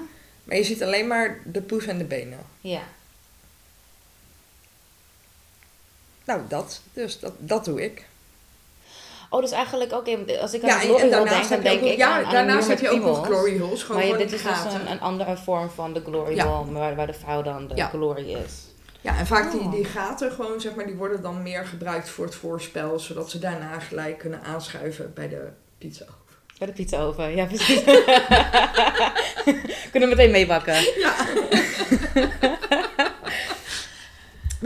Maar je ziet alleen maar de poes en de benen. Ja. Nou, dat. Dus dat, dat doe ik. Oh, dus eigenlijk, oké, als ik aan Ja, glory hole denk, dan denk ook, ik ja, aan, daarnaast heb je ook nog glory holes. Gewoon Maar ja, dit is dus een, een andere vorm van de glory Ja. hole, waar, waar de vrouw dan de glory is. Ja, en vaak die, Oh. die gaten gewoon, zeg maar, die worden dan meer gebruikt voor het voorspel. Zodat ze daarna gelijk kunnen aanschuiven bij de pizza. Bij de pizza oven, ja precies. Kunnen we meteen meebakken. Ja.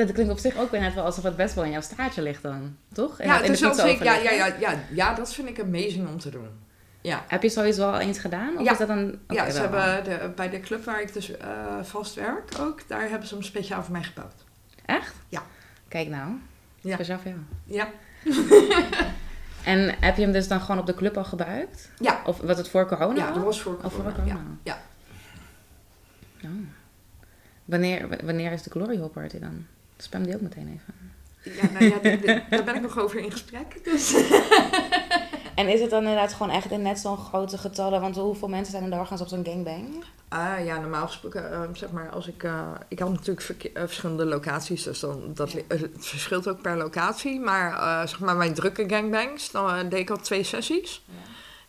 Dat klinkt op zich ook net wel alsof het best wel in jouw straatje ligt dan, toch? Ja, zeker, ja, ja, ja, ja, ja, dat vind ik amazing om te doen. Ja. Heb je zoiets wel eens gedaan? Of Ja. is dat een... ja, ze wel. hebben de, bij de club waar ik dus eh, vast werk ook, daar hebben ze hem speciaal voor mij gebouwd. Echt? Ja. Kijk nou, Ja. speciaal voor jou. Ja. En heb je hem dus dan gewoon op de club al gebruikt? Ja. Of was het voor corona? Ja, dat was voor Of voor corona. corona? Ja. ja. Oh. Wanneer, wanneer is de Glory Hole Party dan? Spam die ook meteen even. Ja, nou ja, daar ben ik nog over in gesprek. Dus. En is het dan inderdaad gewoon echt in net zo'n grote getallen? Want hoeveel mensen zijn er doorgaans op zo'n gangbang? Ah ja, normaal gesproken, eh, zeg maar, als ik... eh, ik had natuurlijk eh, verschillende locaties, dus dan, dat, het verschilt ook per locatie. Maar eh, zeg maar, mijn drukke gangbangs, dan deed ik al twee sessies.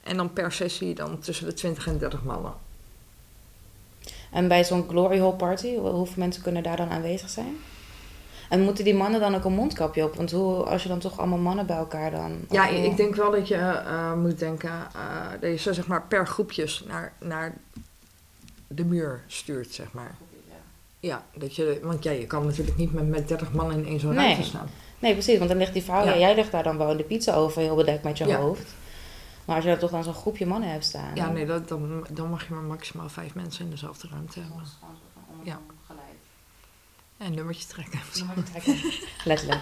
En dan per sessie dan tussen de 20 en 30 mannen. En bij zo'n Glory Hole Party, hoe- hoeveel mensen kunnen daar dan aanwezig zijn? En moeten die mannen dan ook een mondkapje op? Want hoe, als je dan toch allemaal mannen bij elkaar dan... Ja, hoe- ik denk wel dat je eh, moet denken eh, dat je ze zeg maar per groepjes naar, naar de muur stuurt, zeg maar. Ja, dat je, want ja, je kan natuurlijk niet met, met 30 man in één zo'n Nee. ruimte staan. Nee, precies, want dan ligt die vrouw, Ja. jij ligt daar dan wel in de pizza over, heel bedekt met je Ja. hoofd. Maar als je daar toch dan zo'n groepje mannen hebt staan... Ja, nee, dat, dan, dan mag je maar maximaal vijf mensen in dezelfde ruimte hebben. Ja. En een nummertje trekken. Letterlijk.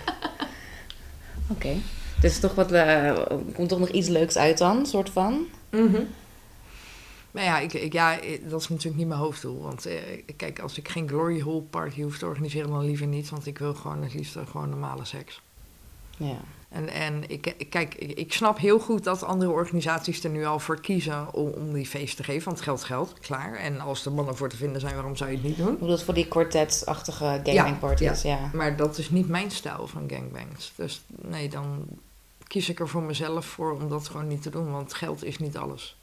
Oké. Dus toch wat, eh, er komt toch nog iets leuks uit dan, soort van? Mhm. Maar ja, ik, ik, ja, dat is natuurlijk niet mijn hoofddoel. Want eh, kijk, als ik geen glory hole party hoef te organiseren, dan liever niet. Want ik wil gewoon het liefst gewoon normale seks. Ja. En, en ik, kijk, ik, snap heel goed dat andere organisaties er nu al voor kiezen om, om die feest te geven. Want geld geld, klaar. En als er mannen voor te vinden zijn, waarom zou je het niet doen? Ik bedoel, voor die quartet-achtige gangbangparties, ja. Maar dat is niet mijn stijl van gangbangs. Dus nee, dan kies ik er voor mezelf voor om dat gewoon niet te doen. Want geld is niet alles.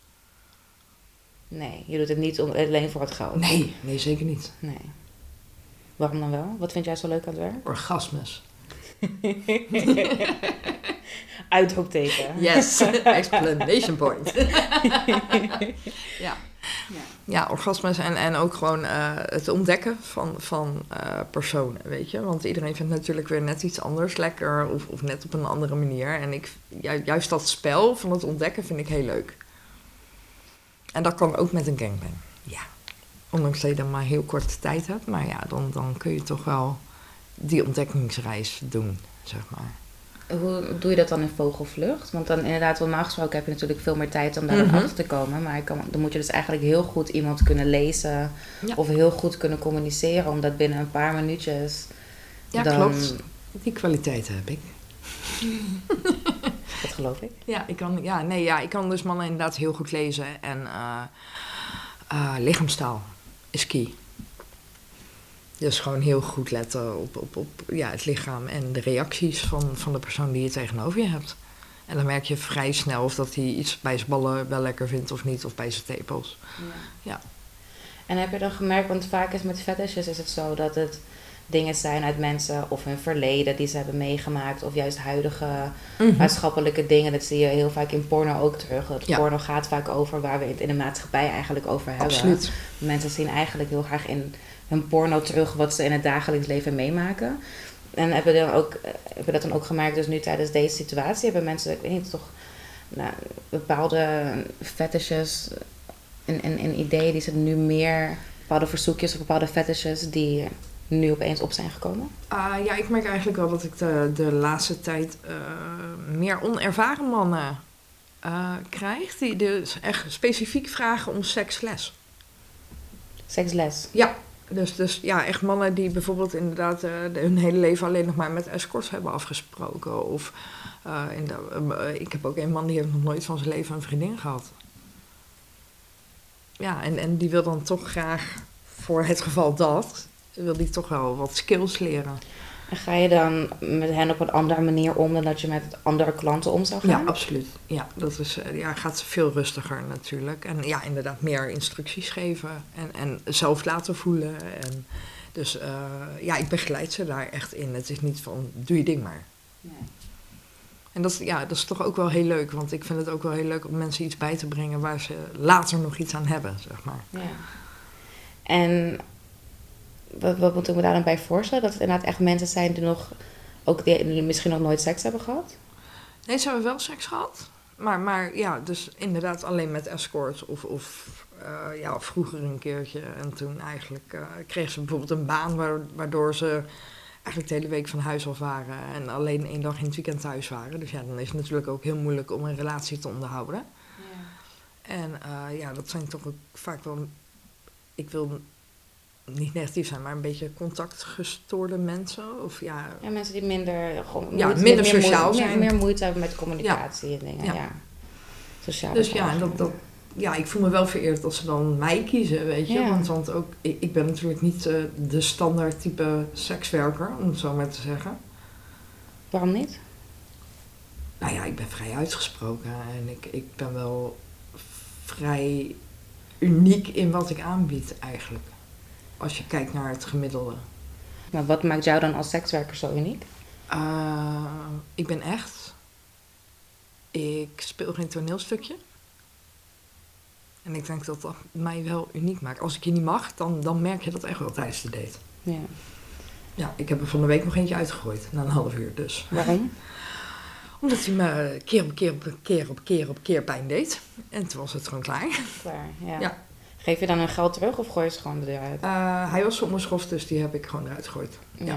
Nee, je doet het niet om, alleen voor het geld. Nee, nee, zeker niet. Nee. Waarom dan wel? Wat vind jij zo leuk aan het werk? Orgasmes. Uitroepteken. Yes, explanation point. ja. Ja, orgasmes en, en ook gewoon eh, het ontdekken van, van eh, personen, weet je. Want iedereen vindt natuurlijk weer net iets anders lekker of, of net op een andere manier. En ik, ju- juist dat spel van het ontdekken vind ik heel leuk. En dat kan ook met een gangbang, ja. Ondanks dat je dan maar heel korte tijd hebt. Maar ja, dan, dan kun je toch wel die ontdekkingsreis doen, zeg maar. Hoe doe je dat dan in vogelvlucht? Want dan inderdaad, normaal gesproken heb je natuurlijk veel meer tijd om daar Mhm. achter te komen. Maar kan, dan moet je dus eigenlijk heel goed iemand kunnen lezen. Ja. Of heel goed kunnen communiceren. Omdat binnen een paar minuutjes... Ja, dan, klopt. Die kwaliteiten heb ik. Dat geloof ik. Ja, ik kan, ja, nee, ja, ik kan dus mannen inderdaad heel goed lezen. En Ah, lichaamstaal is key. Dus gewoon heel goed letten op, op, op ja, het lichaam en de reacties van, van de persoon die je tegenover je hebt. En dan merk je vrij snel of dat hij iets bij zijn ballen wel lekker vindt of niet, of bij zijn tepels. Ja. En heb je dan gemerkt, want vaak is met fetishes is het zo dat het dingen zijn uit mensen of hun verleden die ze hebben meegemaakt, of juist huidige Mhm. maatschappelijke dingen. Dat zie je heel vaak in porno ook terug. Dat Ja. porno gaat vaak over waar we het in de maatschappij eigenlijk over hebben. Absoluut. Mensen zien eigenlijk heel graag in hun porno terug wat ze in het dagelijks leven meemaken. En hebben, dan ook, hebben dat dan ook gemerkt, dus nu tijdens deze situatie hebben mensen, ik weet niet, toch nou, bepaalde fetishes en, en, en ideeën die ze nu meer, bepaalde verzoekjes of bepaalde fetishes die nu opeens op zijn gekomen? Ah, ja, ik merk eigenlijk wel dat ik de, de laatste tijd eh, meer onervaren mannen eh, krijg. Die dus echt specifiek vragen om seksles. Seksles. Ja, dus, dus ja, echt mannen die bijvoorbeeld inderdaad eh, hun hele leven alleen nog maar met escorts hebben afgesproken. Of eh, in de, eh, ik heb ook een man die heeft nog nooit van zijn leven een vriendin gehad. Ja, en, en die wil dan toch graag, voor het geval dat, wil die toch wel wat skills leren. En ga je dan met hen op een andere manier om dan dat je met andere klanten om zou gaan? Ja, absoluut. Ja, dat is, eh, ja, gaat veel rustiger natuurlijk. En ja, inderdaad meer instructies geven en, en zelf laten voelen. En dus eh, ja, ik begeleid ze daar echt in. Het is niet van, doe je ding maar. Nee. En dat, is- ja, dat is toch ook wel heel leuk. Want ik vind het ook wel heel leuk om mensen iets bij te brengen waar ze later nog iets aan hebben, zeg maar. Ja. En wat, wat moet ik me daar dan bij voorstellen? Dat het inderdaad echt mensen zijn die nog ook die, die misschien nog nooit seks hebben gehad? Nee, ze hebben wel seks gehad. Maar, maar ja, dus inderdaad alleen met escorts of, of eh, ja, vroeger een keertje. En toen eigenlijk eh, kreeg ze bijvoorbeeld een baan wa- waardoor ze eigenlijk de hele week van huis af waren. En alleen één dag in het weekend thuis waren. Dus ja, dan is het natuurlijk ook heel moeilijk om een relatie te onderhouden. En eh, ja, dat zijn toch ook vaak wel, ik wil niet negatief zijn, maar een beetje contactgestoorde mensen. Of ja, Ja, mensen die minder, gewoon Ja, minder meer, sociaal meer, zijn. Meer, meer moeite hebben met communicatie en dingen. Ja. Ja. Sociaal. Dus ja, dat, dat, ja, ik voel me wel vereerd dat ze dan mij kiezen, weet je. Want, want ook, ik, ik ben natuurlijk niet eh, de standaard type sekswerker, om het zo maar te zeggen. Waarom niet? Nou ja, ik ben vrij uitgesproken en ik, ik ben wel vrij uniek in wat ik aanbied eigenlijk. Als je kijkt naar het gemiddelde. Maar wat maakt jou dan als sekswerker zo uniek? Eh, ik ben echt. Ik speel geen toneelstukje. En ik denk dat dat mij wel uniek maakt. Als ik je niet mag, dan, dan merk je dat echt wel tijdens de date. Ja. Ja, ik heb er van de week nog eentje uitgegooid. Na een half uur dus. Waarom? Omdat hij me keer op keer op keer op keer op keer pijn deed. En toen was het gewoon klaar. Klaar, ja. Ja. Geef je dan hun geld terug of gooi je ze gewoon de deur uit? Eh, hij was zonder schof, dus die heb ik gewoon eruit gegooid. Ja.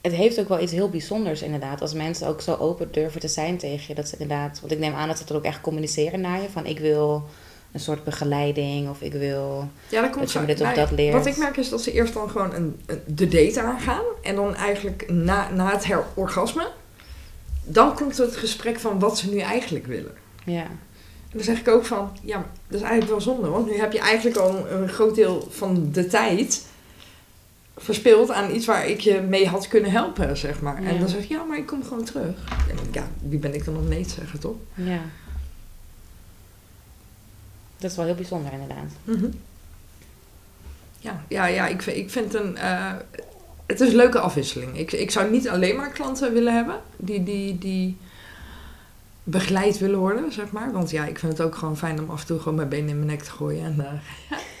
Het heeft ook wel iets heel bijzonders inderdaad. Als mensen ook zo open durven te zijn tegen je. Dat ze inderdaad... Want ik neem aan dat ze het ook echt communiceren naar je. Van ik wil een soort begeleiding of ik wil... Ja, dat komt Dat je zo. dit of Nou, dat leert. Wat ik merk is dat ze eerst dan gewoon een, een- de date aangaan. En dan eigenlijk na, na het herorgasme. Dan komt het gesprek van wat ze nu eigenlijk willen. Ja, dan zeg ik ook van, ja, dat is eigenlijk wel zonde. Want nu heb je eigenlijk al een groot deel van de tijd verspild aan iets waar ik je mee had kunnen helpen, zeg maar. Ja. En dan zeg ik, ja, maar ik kom gewoon terug. En ja, wie ben ik dan om nee te zeggen, toch? ja. Dat is wel heel bijzonder inderdaad. Mhm. Ja, ja, ja ik, vind- ik vind een. eh, het is een leuke afwisseling. Ik, ik zou niet alleen maar klanten willen hebben die, die, die begeleid willen worden, zeg maar. Want ja, ik vind het ook gewoon fijn om af en toe gewoon mijn benen in mijn nek te gooien. En,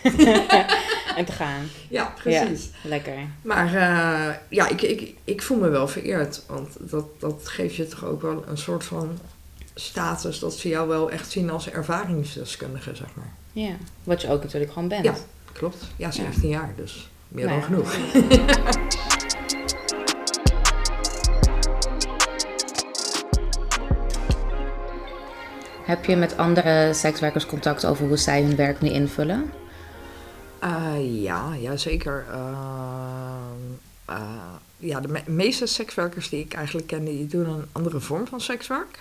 eh, en te gaan. ja, precies. Lekker. Maar eh, ja, ik, ik, ik voel me wel vereerd. Want dat, dat geeft je toch ook wel een soort van status dat ze jou wel echt zien als ervaringsdeskundige, zeg maar. Ja. Wat je ook natuurlijk gewoon bent. Ja. Klopt. Ja, 17 jaar, dus meer Nou dan genoeg. Heb je met andere sekswerkers contact over hoe zij hun werk nu invullen? Eh, ja, ja, zeker. Ehm, eh, ja, de me- meeste sekswerkers die ik eigenlijk ken, die doen een andere vorm van sekswerk.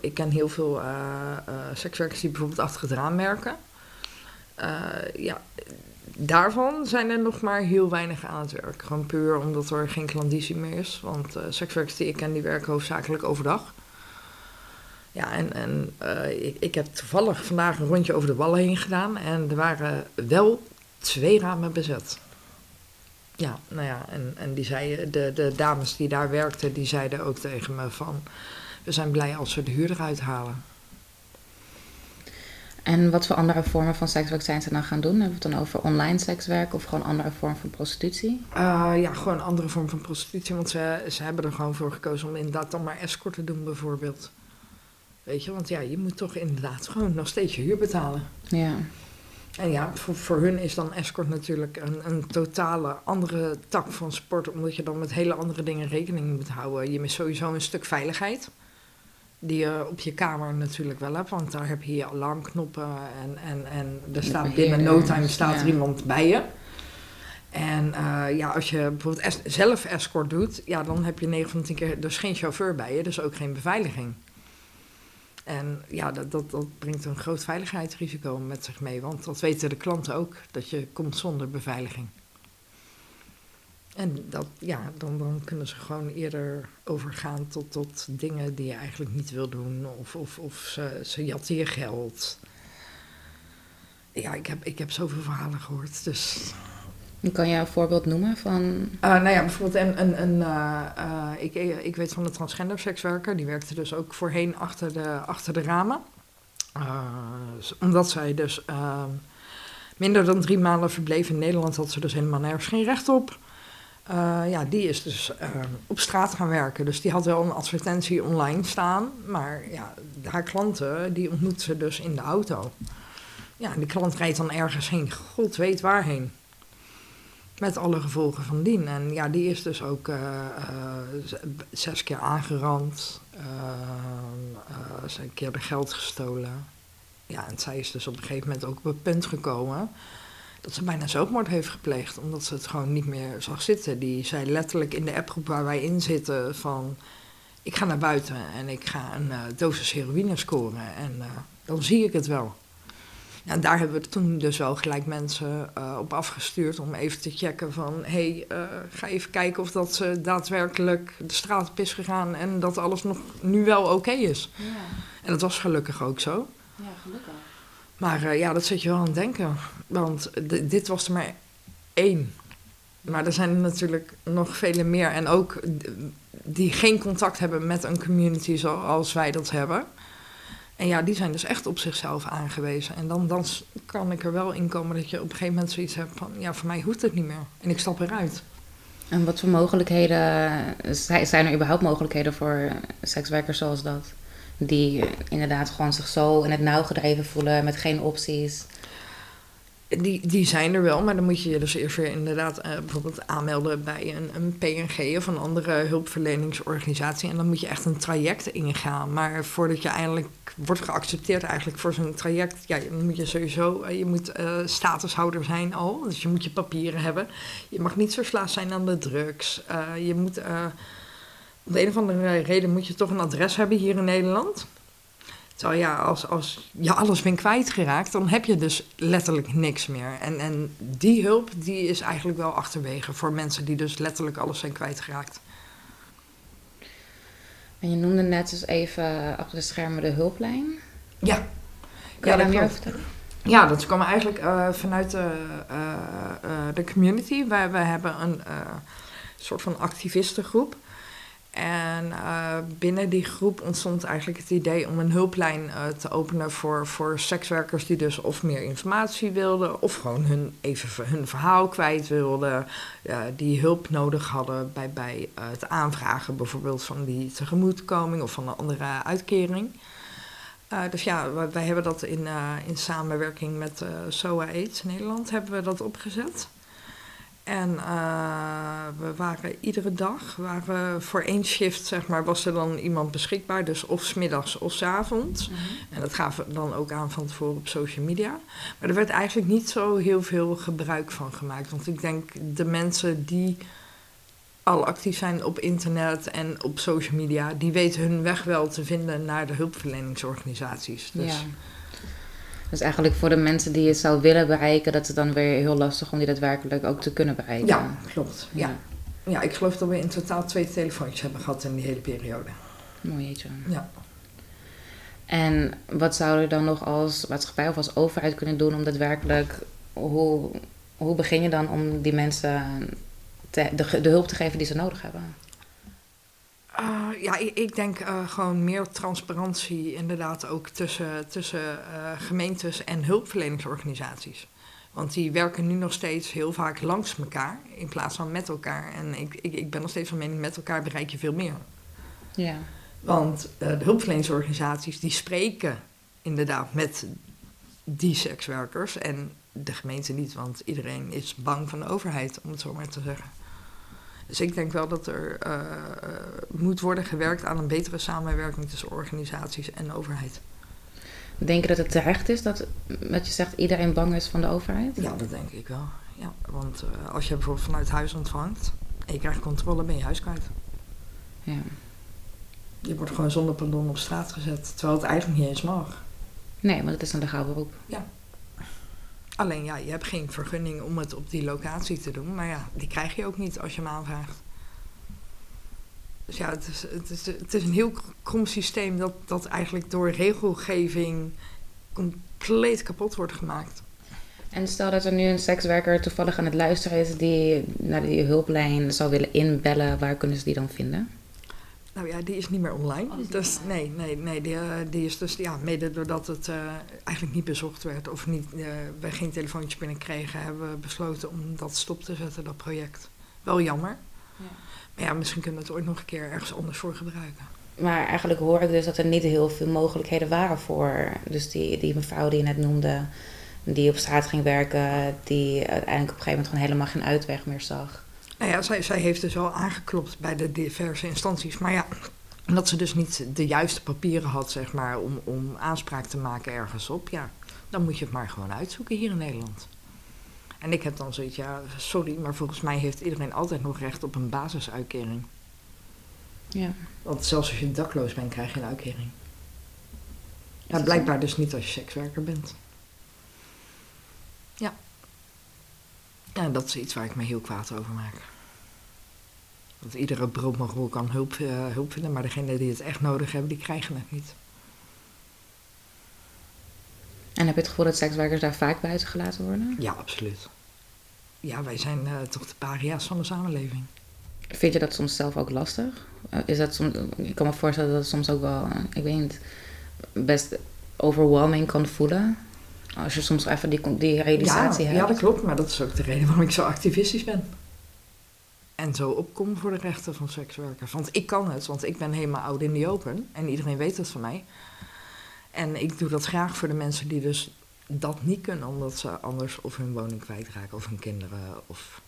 Ik ken heel veel sekswerkers die bijvoorbeeld achter het raam werken. ja, daarvan zijn er nog maar heel weinig aan het werk. Gewoon puur omdat er geen klandizie meer is. Want sekswerkers die ik ken, die werken hoofdzakelijk overdag. Ja, en, en uh, ik, ik heb toevallig vandaag een rondje over de wallen heen gedaan. En er waren wel twee ramen bezet. Ja, nou ja, en, en die zeiden, de, de dames die daar werkten, die zeiden ook tegen me van... We zijn blij als we de huur eruit halen. En wat voor andere vormen van sekswerk zijn ze dan gaan doen? Hebben we het dan over online sekswerk of gewoon andere vormen van prostitutie? Uh, ja, gewoon andere vorm van prostitutie. Want ze, ze hebben er gewoon voor gekozen om inderdaad dan maar escort te doen bijvoorbeeld. Weet je, want ja, je moet toch inderdaad gewoon nog steeds je huur betalen. Ja. En ja, voor, voor hun is dan escort natuurlijk een, een totale andere tak van sport. Omdat je dan met hele andere dingen rekening moet houden. Je mist sowieso een stuk veiligheid die je op je kamer natuurlijk wel hebt, want daar heb je je alarmknoppen en, en, en er staat binnen no time staat er iemand bij je. En uh, ja, als je bijvoorbeeld zelf escort doet, ja, dan heb je 9 van de 10 keer dus geen chauffeur bij je, dus ook geen beveiliging. En ja, dat, dat, dat brengt een groot veiligheidsrisico met zich mee, want dat weten de klanten ook, dat je komt zonder beveiliging. En dat, ja, dan, dan kunnen ze gewoon eerder overgaan tot, tot dingen die je eigenlijk niet wil doen. Of, of, of ze, ze jatten je geld. Ja, ik heb, ik heb zoveel verhalen gehoord. Dus. Kan je een voorbeeld noemen van. Uh, nou ja, bijvoorbeeld een, een, een uh, uh, ik, ik weet van de transgender sekswerker, die werkte dus ook voorheen achter de, achter de ramen. omdat zij dus minder dan drie maanden verbleef in Nederland, had ze dus helemaal nergens geen recht op. Ja, die is dus uh, op straat gaan werken. Dus die had wel een advertentie online staan. Maar ja, haar klanten, die ontmoet ze dus in de auto. Ja, die klant rijdt dan ergens heen. God weet waarheen. Met alle gevolgen van dien. En ja, die is dus ook uh, zes keer aangerand. ze een keer de geld gestolen. Ja, en zij is dus op een gegeven moment ook op het punt gekomen dat ze bijna zelfmoord heeft gepleegd. Omdat ze het gewoon niet meer zag zitten. Die zei letterlijk in de appgroep waar wij in zitten van... Ik ga naar buiten en ik ga een uh, dosis heroïne scoren en dan zie ik het wel. En daar hebben we toen dus wel gelijk mensen uh, op afgestuurd om even te checken van... hé, hey, ga even kijken of dat ze daadwerkelijk de straat op is gegaan en dat alles nog nu wel oké is. Ja. En dat was gelukkig ook zo. Ja, gelukkig. Maar uh, ja, dat zet je wel aan het denken. Want dit was er maar één. Maar er zijn er natuurlijk nog vele meer. En ook die geen contact hebben met een community zoals wij dat hebben. En ja, die zijn dus echt op zichzelf aangewezen. En dan, dan kan ik er wel in komen dat je op een gegeven moment zoiets hebt van... ja, voor mij hoeft het niet meer. En ik stap eruit. En wat voor mogelijkheden... zijn er überhaupt mogelijkheden voor sekswerkers zoals dat? Die inderdaad gewoon zich zo in het nauw gedreven voelen met geen opties. Die, die zijn er wel, maar dan moet je je dus eerst weer inderdaad uh, bijvoorbeeld aanmelden bij een, een PNG of een andere hulpverleningsorganisatie. En dan moet je echt een traject ingaan. Maar voordat je eindelijk wordt geaccepteerd eigenlijk voor zo'n traject, ja, moet je sowieso, uh, je moet uh, statushouder zijn al. Dus je moet je papieren hebben. Je mag niet verslaafd zijn aan de drugs. je moet om de een of andere reden moet je toch een adres hebben hier in Nederland. Terwijl ja, als, als je alles bent kwijtgeraakt, dan heb je dus letterlijk niks meer. En, en die hulp die is eigenlijk wel achterwege voor mensen die dus letterlijk alles zijn kwijtgeraakt. En je noemde net dus even achter de schermen de hulplijn. Ja. Kan je daar meer over vertellen? Ja, dat kwam eigenlijk uh, vanuit de, uh, uh, de community. Wij, wij hebben een soort van activistengroep. En uh, binnen die groep ontstond eigenlijk het idee om een hulplijn uh, te openen voor, voor sekswerkers die dus of meer informatie wilden, of gewoon hun, even hun verhaal kwijt wilden, uh, die hulp nodig hadden bij, bij het aanvragen bijvoorbeeld van die tegemoetkoming of van een andere uitkering. dus ja, wij, wij, hebben dat in, in samenwerking met SOA AIDS Nederland hebben we dat opgezet. En uh, we waren iedere dag, waren voor één shift zeg maar, was er dan iemand beschikbaar. Dus of smiddags of s avonds. Mm -hmm. En dat gaven we dan ook aan van tevoren op social media. Maar er werd eigenlijk niet zo heel veel gebruik van gemaakt. Want ik denk de mensen die al actief zijn op internet en op social media, die weten hun weg wel te vinden naar de hulpverleningsorganisaties. Dus Ja. Dus eigenlijk voor de mensen die het zou willen bereiken, dat is dan weer heel lastig om die daadwerkelijk ook te kunnen bereiken. ja, klopt. Ja. Ja, ik geloof dat we in totaal twee telefoontjes hebben gehad in die hele periode. Mooi jeetje. Ja. En wat zouden we dan nog als maatschappij of als overheid kunnen doen om daadwerkelijk, hoe, hoe begin je dan om die mensen te, de, de hulp te geven die ze nodig hebben? Uh, ja, ik, ik denk uh, gewoon meer transparantie inderdaad ook tussen, tussen uh, gemeentes en hulpverleningsorganisaties. Want die werken nu nog steeds heel vaak langs elkaar in plaats van met elkaar. En ik, ik, ik ben nog steeds van mening, met elkaar bereik je veel meer. Ja. Want de hulpverleningsorganisaties die spreken inderdaad met die sekswerkers en de gemeente niet, want iedereen is bang van de overheid, om het zo maar te zeggen. Dus ik denk wel dat er uh, uh, moet worden gewerkt aan een betere samenwerking tussen organisaties en overheid. Denk je dat het terecht is dat, dat je zegt iedereen bang is van de overheid? Ja, dat denk ik wel. Ja, want uh, als je bijvoorbeeld vanuit huis ontvangt en je krijgt controle, ben je huis kwijt. Ja. Je wordt gewoon zonder pardon op straat gezet, terwijl het eigenlijk niet eens mag. Nee, maar dat is een legaal beroep. Ja. Alleen ja, je hebt geen vergunning om het op die locatie te doen. Maar ja, die krijg je ook niet als je hem aanvraagt. Dus ja, het is, het is, het is een heel krom systeem dat, dat eigenlijk door regelgeving compleet kapot wordt gemaakt. En stel dat er nu een sekswerker toevallig aan het luisteren is die naar die hulplijn zou willen inbellen, waar kunnen ze die dan vinden? Nou ja, die is niet meer online. Oh, dus nee, nee, nee die, uh, die is dus ja, mede doordat het uh, eigenlijk niet bezocht werd of niet, uh, we geen telefoontje binnenkregen, hebben we besloten om dat stop te zetten, dat project. Wel jammer. Ja. Maar ja, misschien kunnen we het ooit nog een keer ergens anders voor gebruiken. Maar eigenlijk hoor ik dus dat er niet heel veel mogelijkheden waren voor. Dus die, die mevrouw die je net noemde, die op straat ging werken, die uiteindelijk op een gegeven moment gewoon helemaal geen uitweg meer zag. Nou ja, zij, zij heeft dus wel aangeklopt bij de diverse instanties. Maar ja, omdat ze dus niet de juiste papieren had, zeg maar, om, om aanspraak te maken ergens op. Ja, dan moet je het maar gewoon uitzoeken hier in Nederland. En ik heb dan zoiets, ja, sorry, maar volgens mij heeft iedereen altijd nog recht op een basisuitkering. Ja. Want zelfs als je dakloos bent, krijg je een uitkering. Ja, dat blijkbaar dus niet als je sekswerker bent. Ja, dat is iets waar ik me heel kwaad over maak. Want iedere broodmogel kan hulp, uh, hulp vinden, maar degenen die het echt nodig hebben, die krijgen het niet. En heb je het gevoel dat sekswerkers daar vaak buiten gelaten worden? Ja, absoluut. Ja, wij zijn uh, toch de paria's van de samenleving. Vind je dat soms zelf ook lastig? Uh, is dat soms, ik kan me voorstellen dat het soms ook wel, ik weet niet, best overwhelming kan voelen. Als je soms even die, die realisatie ja, hebt. Ja, dat klopt, maar dat is ook de reden waarom ik zo activistisch ben. En zo opkom voor de rechten van sekswerkers. Want ik kan het, want ik ben helemaal oud in die open. En iedereen weet dat van mij. En ik doe dat graag voor de mensen die dus dat niet kunnen, omdat ze anders of hun woning kwijtraken, of hun kinderen, of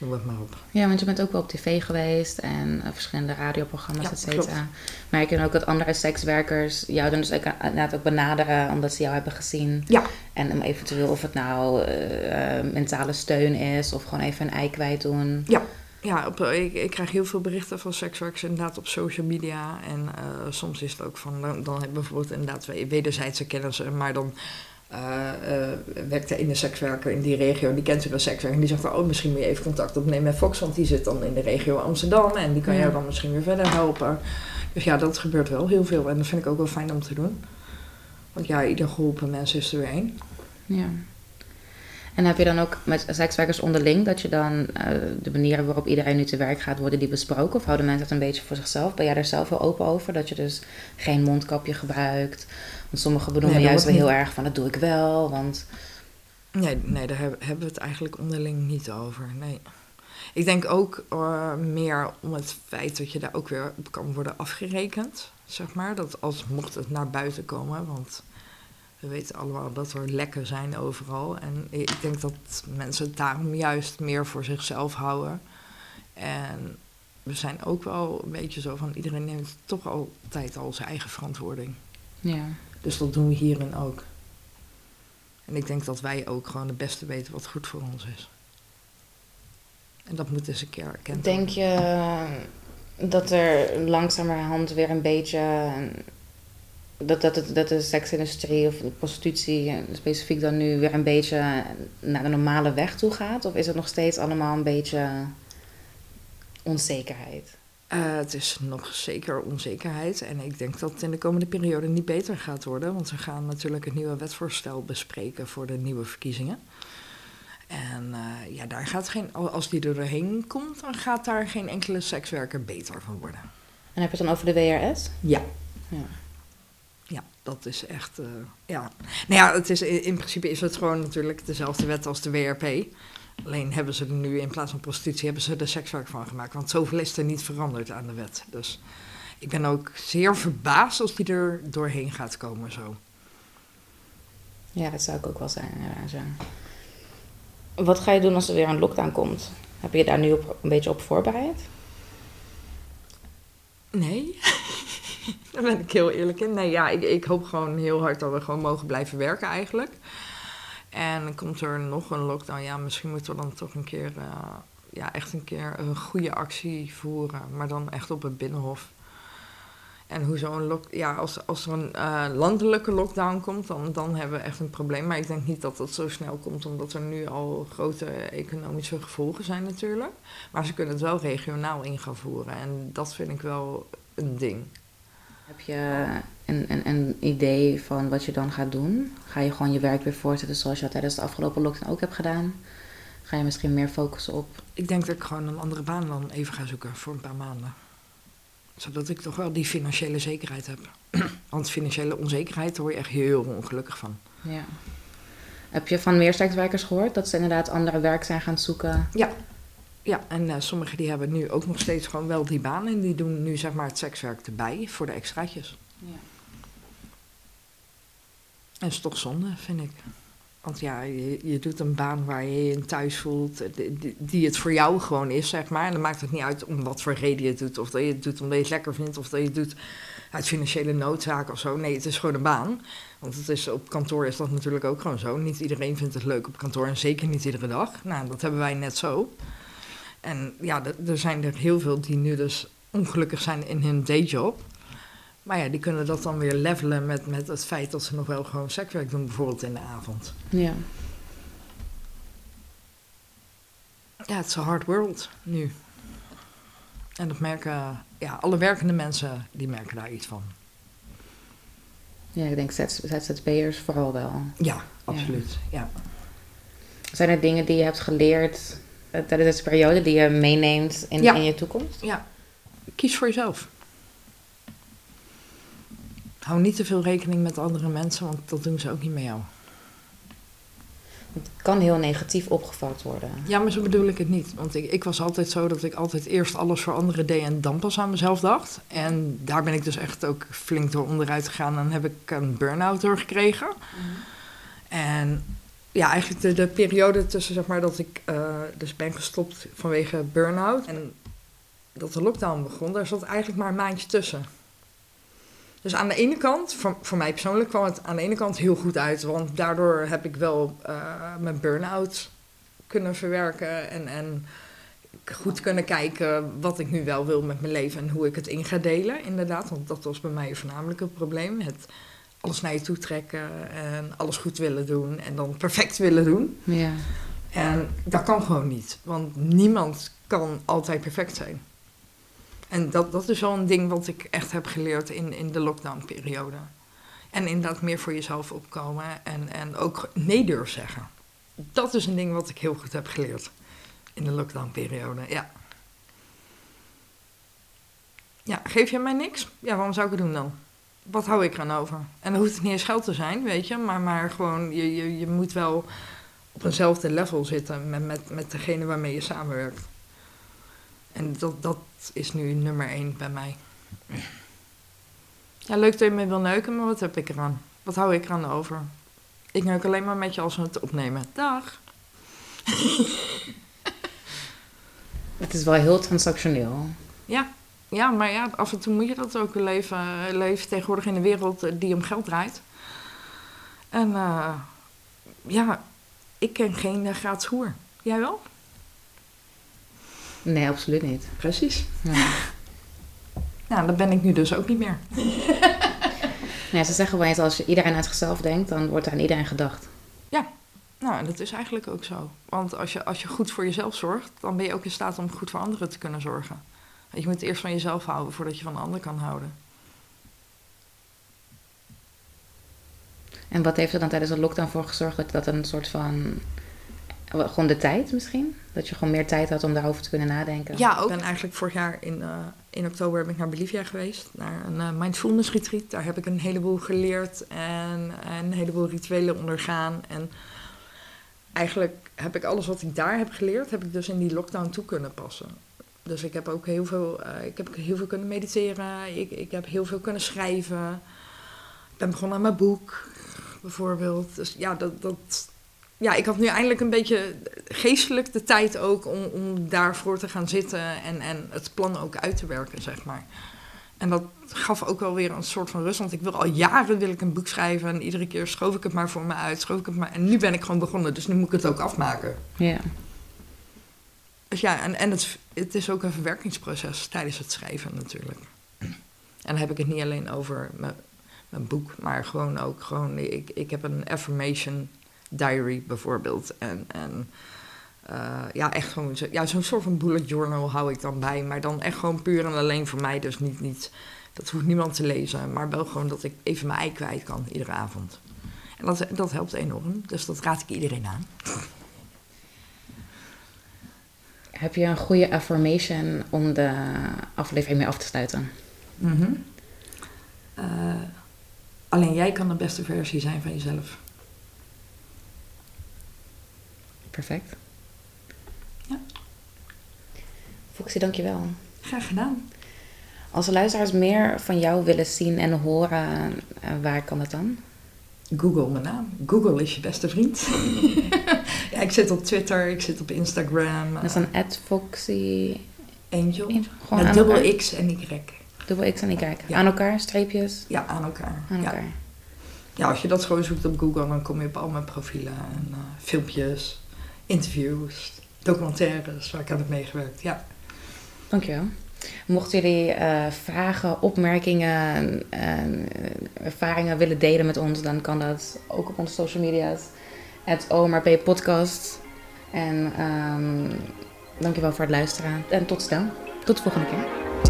noem het maar op. Ja, want je bent ook wel op tv geweest en uh, verschillende radioprogramma's, Ja, et cetera. Maar je kan ook dat andere sekswerkers jou dan dus ook, inderdaad ook benaderen omdat ze jou hebben gezien. Ja. En om eventueel of het nou uh, uh, mentale steun is of gewoon even een ei kwijt doen. Ja, ja op, ik, ik krijg heel veel berichten van sekswerkers inderdaad op social media. En uh, soms is het ook van, dan, dan hebben we bijvoorbeeld inderdaad wederzijdse kennissen, maar dan uh, uh, werkt de ene sekswerker in die regio, die kent zich als sekswerker. En die zegt, oh, misschien moet je even contact opnemen met Fox, want die zit dan in de regio Amsterdam. En die kan jou dan misschien weer verder helpen. Dus ja, dat gebeurt wel heel veel. En dat vind ik ook wel fijn om te doen. Want ja, ieder geholpen mens is er weer één. Ja. En heb je dan ook met sekswerkers onderling dat je dan uh, de manieren waarop iedereen nu te werk gaat, worden die besproken? Of houden mensen dat een beetje voor zichzelf? Ben jij daar zelf heel open over? Dat je dus geen mondkapje gebruikt? Want sommigen Nee, dat juist wel heel erg van dat doe ik wel. Want Nee, nee, daar heb- hebben we het eigenlijk onderling niet over. Nee. Ik denk ook eh, meer om het feit dat je daar ook weer op kan worden afgerekend. Zeg maar. Dat als mocht het naar buiten komen. Want we weten allemaal dat er lekken zijn overal. En ik denk dat mensen het daarom juist meer voor zichzelf houden. En we zijn ook wel een beetje zo van iedereen neemt toch altijd al zijn eigen verantwoording. ja. Dus dat doen we hierin ook. En ik denk dat wij ook gewoon het beste weten wat goed voor ons is. En dat moet eens een keer erkend Denk je dat er langzamerhand weer een beetje. Dat, dat, het, dat de seksindustrie of de prostitutie eh, specifiek dan nu weer een beetje naar de normale weg toe gaat? Of is het nog steeds allemaal een beetje onzekerheid? Uh, het is nog zeker onzekerheid. En ik denk dat het in de komende periode niet beter gaat worden. Want we gaan natuurlijk het nieuwe wetsvoorstel bespreken voor de nieuwe verkiezingen. En uh, ja, daar gaat geen, als die er doorheen komt, dan gaat daar geen enkele sekswerker beter van worden. En heb je het dan over de WRS? Ja, ja dat is echt. Uh, ja. Nou ja, het is, in principe is het gewoon natuurlijk dezelfde wet als de WRP. Alleen hebben ze er nu in plaats van prostitutie hebben ze er sekswerk van gemaakt. Want zoveel is er niet veranderd aan de wet. Dus ik ben ook zeer verbaasd als die er doorheen gaat komen zo. Ja, dat zou ik ook wel zijn. Ja, zo. Wat ga je doen als er weer een lockdown komt? Heb je je daar nu op, een beetje op voorbereid? Nee, daar ben ik heel eerlijk in. Nee, ja, ik, ik hoop gewoon heel hard dat we gewoon mogen blijven werken eigenlijk. En komt er nog een lockdown. Ja, misschien moeten we dan toch een keer, uh, ja, echt een keer een goede actie voeren. Maar dan echt op het binnenhof. En hoe zo'n lock, ja, als, als er een uh, landelijke lockdown komt, dan, dan hebben we echt een probleem. Maar ik denk niet dat dat zo snel komt, omdat er nu al grote economische gevolgen zijn natuurlijk. Maar ze kunnen het wel regionaal in gaan voeren. En dat vind ik wel een ding. Heb je een, een, een idee van wat je dan gaat doen? Ga je gewoon je werk weer voortzetten zoals je dat tijdens de afgelopen lockdown ook hebt gedaan? Ga je misschien meer focussen op? Ik denk dat ik gewoon een andere baan dan even ga zoeken voor een paar maanden zodat ik toch wel die financiële zekerheid heb. Want financiële onzekerheid, word je echt heel ongelukkig van. Ja. Heb je van meer sekswerkers gehoord dat ze inderdaad andere werk zijn gaan zoeken? Ja. Ja, en uh, sommigen die hebben nu ook nog steeds gewoon wel die baan en die doen nu zeg maar het sekswerk erbij voor de extraatjes. Ja. En dat is toch zonde, vind ik. Want ja, je, je, doet een baan waar je je thuis voelt, die, die, het voor jou gewoon is, zeg maar. En dan maakt het niet uit om wat voor reden je het doet. Of dat je het doet omdat je het lekker vindt, of dat je het doet uit financiële noodzaak of zo. Nee, het is gewoon een baan. Want het is, op kantoor is dat natuurlijk ook gewoon zo. Niet iedereen vindt het leuk op kantoor en zeker niet iedere dag. Nou, dat hebben wij net zo. En ja, er zijn er heel veel die nu dus ongelukkig zijn in hun dayjob. Maar ja, die kunnen dat dan weer levelen met, met het feit dat ze nog wel gewoon sekswerk doen, bijvoorbeeld in de avond. Ja. Ja, het is een hard world nu. En dat merken, ja, alle werkende mensen, die merken daar iets van. Ja, ik denk ZZP'ers vooral wel. Ja, absoluut, ja. Zijn er dingen die je hebt geleerd tijdens deze periode die je meeneemt in, in je toekomst? Ja, kies voor jezelf hou niet te veel rekening met andere mensen, want dat doen ze ook niet met jou. Het kan heel negatief opgevat worden. Ja, maar zo bedoel ik het niet. Want ik, ik was altijd zo dat ik altijd eerst alles voor anderen deed en dan pas aan mezelf dacht. En daar ben ik dus echt ook flink door onderuit gegaan. En heb ik een burn-out doorgekregen. Mm En ja, eigenlijk de, de, periode tussen zeg maar dat ik uh, dus ben gestopt vanwege burn-out en dat de lockdown begon, daar zat eigenlijk maar een maandje tussen. Dus aan de ene kant, voor, voor mij persoonlijk kwam het aan de ene kant heel goed uit. Want daardoor heb ik wel uh, mijn burn-out kunnen verwerken. En, en goed kunnen kijken wat ik nu wel wil met mijn leven en hoe ik het in ga delen. Inderdaad, want dat was bij mij voornamelijk het probleem. Alles naar je toe trekken en alles goed willen doen en dan perfect willen doen. Ja. En dat kan gewoon niet, want niemand kan altijd perfect zijn. En dat, dat is wel een ding wat ik echt heb geleerd in, in de lockdown-periode. En inderdaad meer voor jezelf opkomen en, en ook nee durf zeggen. Dat is een ding wat ik heel goed heb geleerd in de lockdown-periode, ja. Ja, geef je mij niks? Ja, waarom zou ik het doen dan? Wat hou ik eraan over? En dan hoeft het niet eens geld te zijn, weet je. Maar, maar gewoon, je, je, je moet wel op eenzelfde level zitten met, met, met degene waarmee je samenwerkt. En dat, dat is nu nummer één bij mij. Ja, leuk dat je me wil neuken, maar wat heb ik eraan? Wat hou ik eraan over? Ik neuk alleen maar met je als we het opnemen. Dag. het is wel heel transactioneel. Ja, ja maar ja, af en toe moet je dat ook leven. Leven tegenwoordig in een wereld eh, die om geld draait. En uh, ja, ik ken geen uh, gratis hoer. Jij wel? Nee, absoluut niet. Precies. Ja. Nou, dat ben ik nu dus ook niet meer. Ja, ze zeggen wel eens, als je iedereen uit zichzelf denkt, dan wordt er aan iedereen gedacht. Nou, en dat is eigenlijk ook zo. Want als je, als je goed voor jezelf zorgt, dan ben je ook in staat om goed voor anderen te kunnen zorgen. Je moet eerst van jezelf houden voordat je van de ander kan houden. En wat heeft er dan tijdens de lockdown voor gezorgd dat dat een soort van... Gewoon de tijd misschien? Dat je gewoon meer tijd had om daarover te kunnen nadenken? Ja, ook. Ik ben eigenlijk vorig jaar in, eh, in oktober ben ik naar Bolivia geweest. Naar een eh, mindfulness retreat. Daar heb ik een heleboel geleerd en, en een heleboel rituelen ondergaan. En eigenlijk heb ik alles wat ik daar heb geleerd, heb ik dus in die lockdown toe kunnen passen. Dus ik heb ook heel veel, eh, ik heb heel veel kunnen mediteren. Ik, ik heb heel veel kunnen schrijven. Ik ben begonnen aan mijn boek, bijvoorbeeld. Dus ja, dat, dat, ja, ik had nu eindelijk een beetje geestelijk de tijd ook om, om daarvoor te gaan zitten en, en het plan ook uit te werken, zeg maar. En dat gaf ook wel weer een soort van rust. Want ik wil al jaren wil ik een boek schrijven. En iedere keer schoof ik het maar voor me uit. Schoof ik het maar. En nu ben ik gewoon begonnen. Dus nu moet ik het ook afmaken. Ja. Dus ja, en, en het, het is ook een verwerkingsproces tijdens het schrijven natuurlijk. En dan heb ik het niet alleen over mijn, mijn boek. Maar gewoon ook gewoon... Ik, ik heb een affirmation diary bijvoorbeeld. En... en uh, ja, echt gewoon zo, ja, zo'n soort van bullet journal hou ik dan bij. Maar dan echt gewoon puur en alleen voor mij. Dus niet, niet, dat hoeft niemand te lezen. Maar wel gewoon dat ik even mijn ei kwijt kan iedere avond. En dat, dat helpt enorm. Dus dat raad ik iedereen aan. Heb je een goede affirmation om de aflevering mee af te sluiten? Mm -hmm. uh, alleen jij kan de beste versie zijn van jezelf. Perfect. Ja. Foxy, dankjewel. Graag gedaan. Als de luisteraars meer van jou willen zien en horen, eh, waar kan dat dan? Google mijn naam. Google is je beste vriend. ja, ik zit op Twitter, ik zit op Instagram. Dat is dan Foxy... Angel. Gewoon Met dubbel X en Y. Dubbel X en Y. Ja. Aan elkaar, streepjes? Ja, aan elkaar. Aan elkaar. Ja. ja. als je dat gewoon zoekt op Google, dan kom je op al mijn profielen en uh, filmpjes, interviews, documentaires waar ik aan heb meegewerkt. Ja. Dankjewel. Mochten jullie uh, vragen, opmerkingen, ervaringen willen delen met ons, dan kan dat ook op onze social media's. Het OMRP Podcast. En um, dankjewel voor het luisteren. En tot snel. Tot de volgende keer.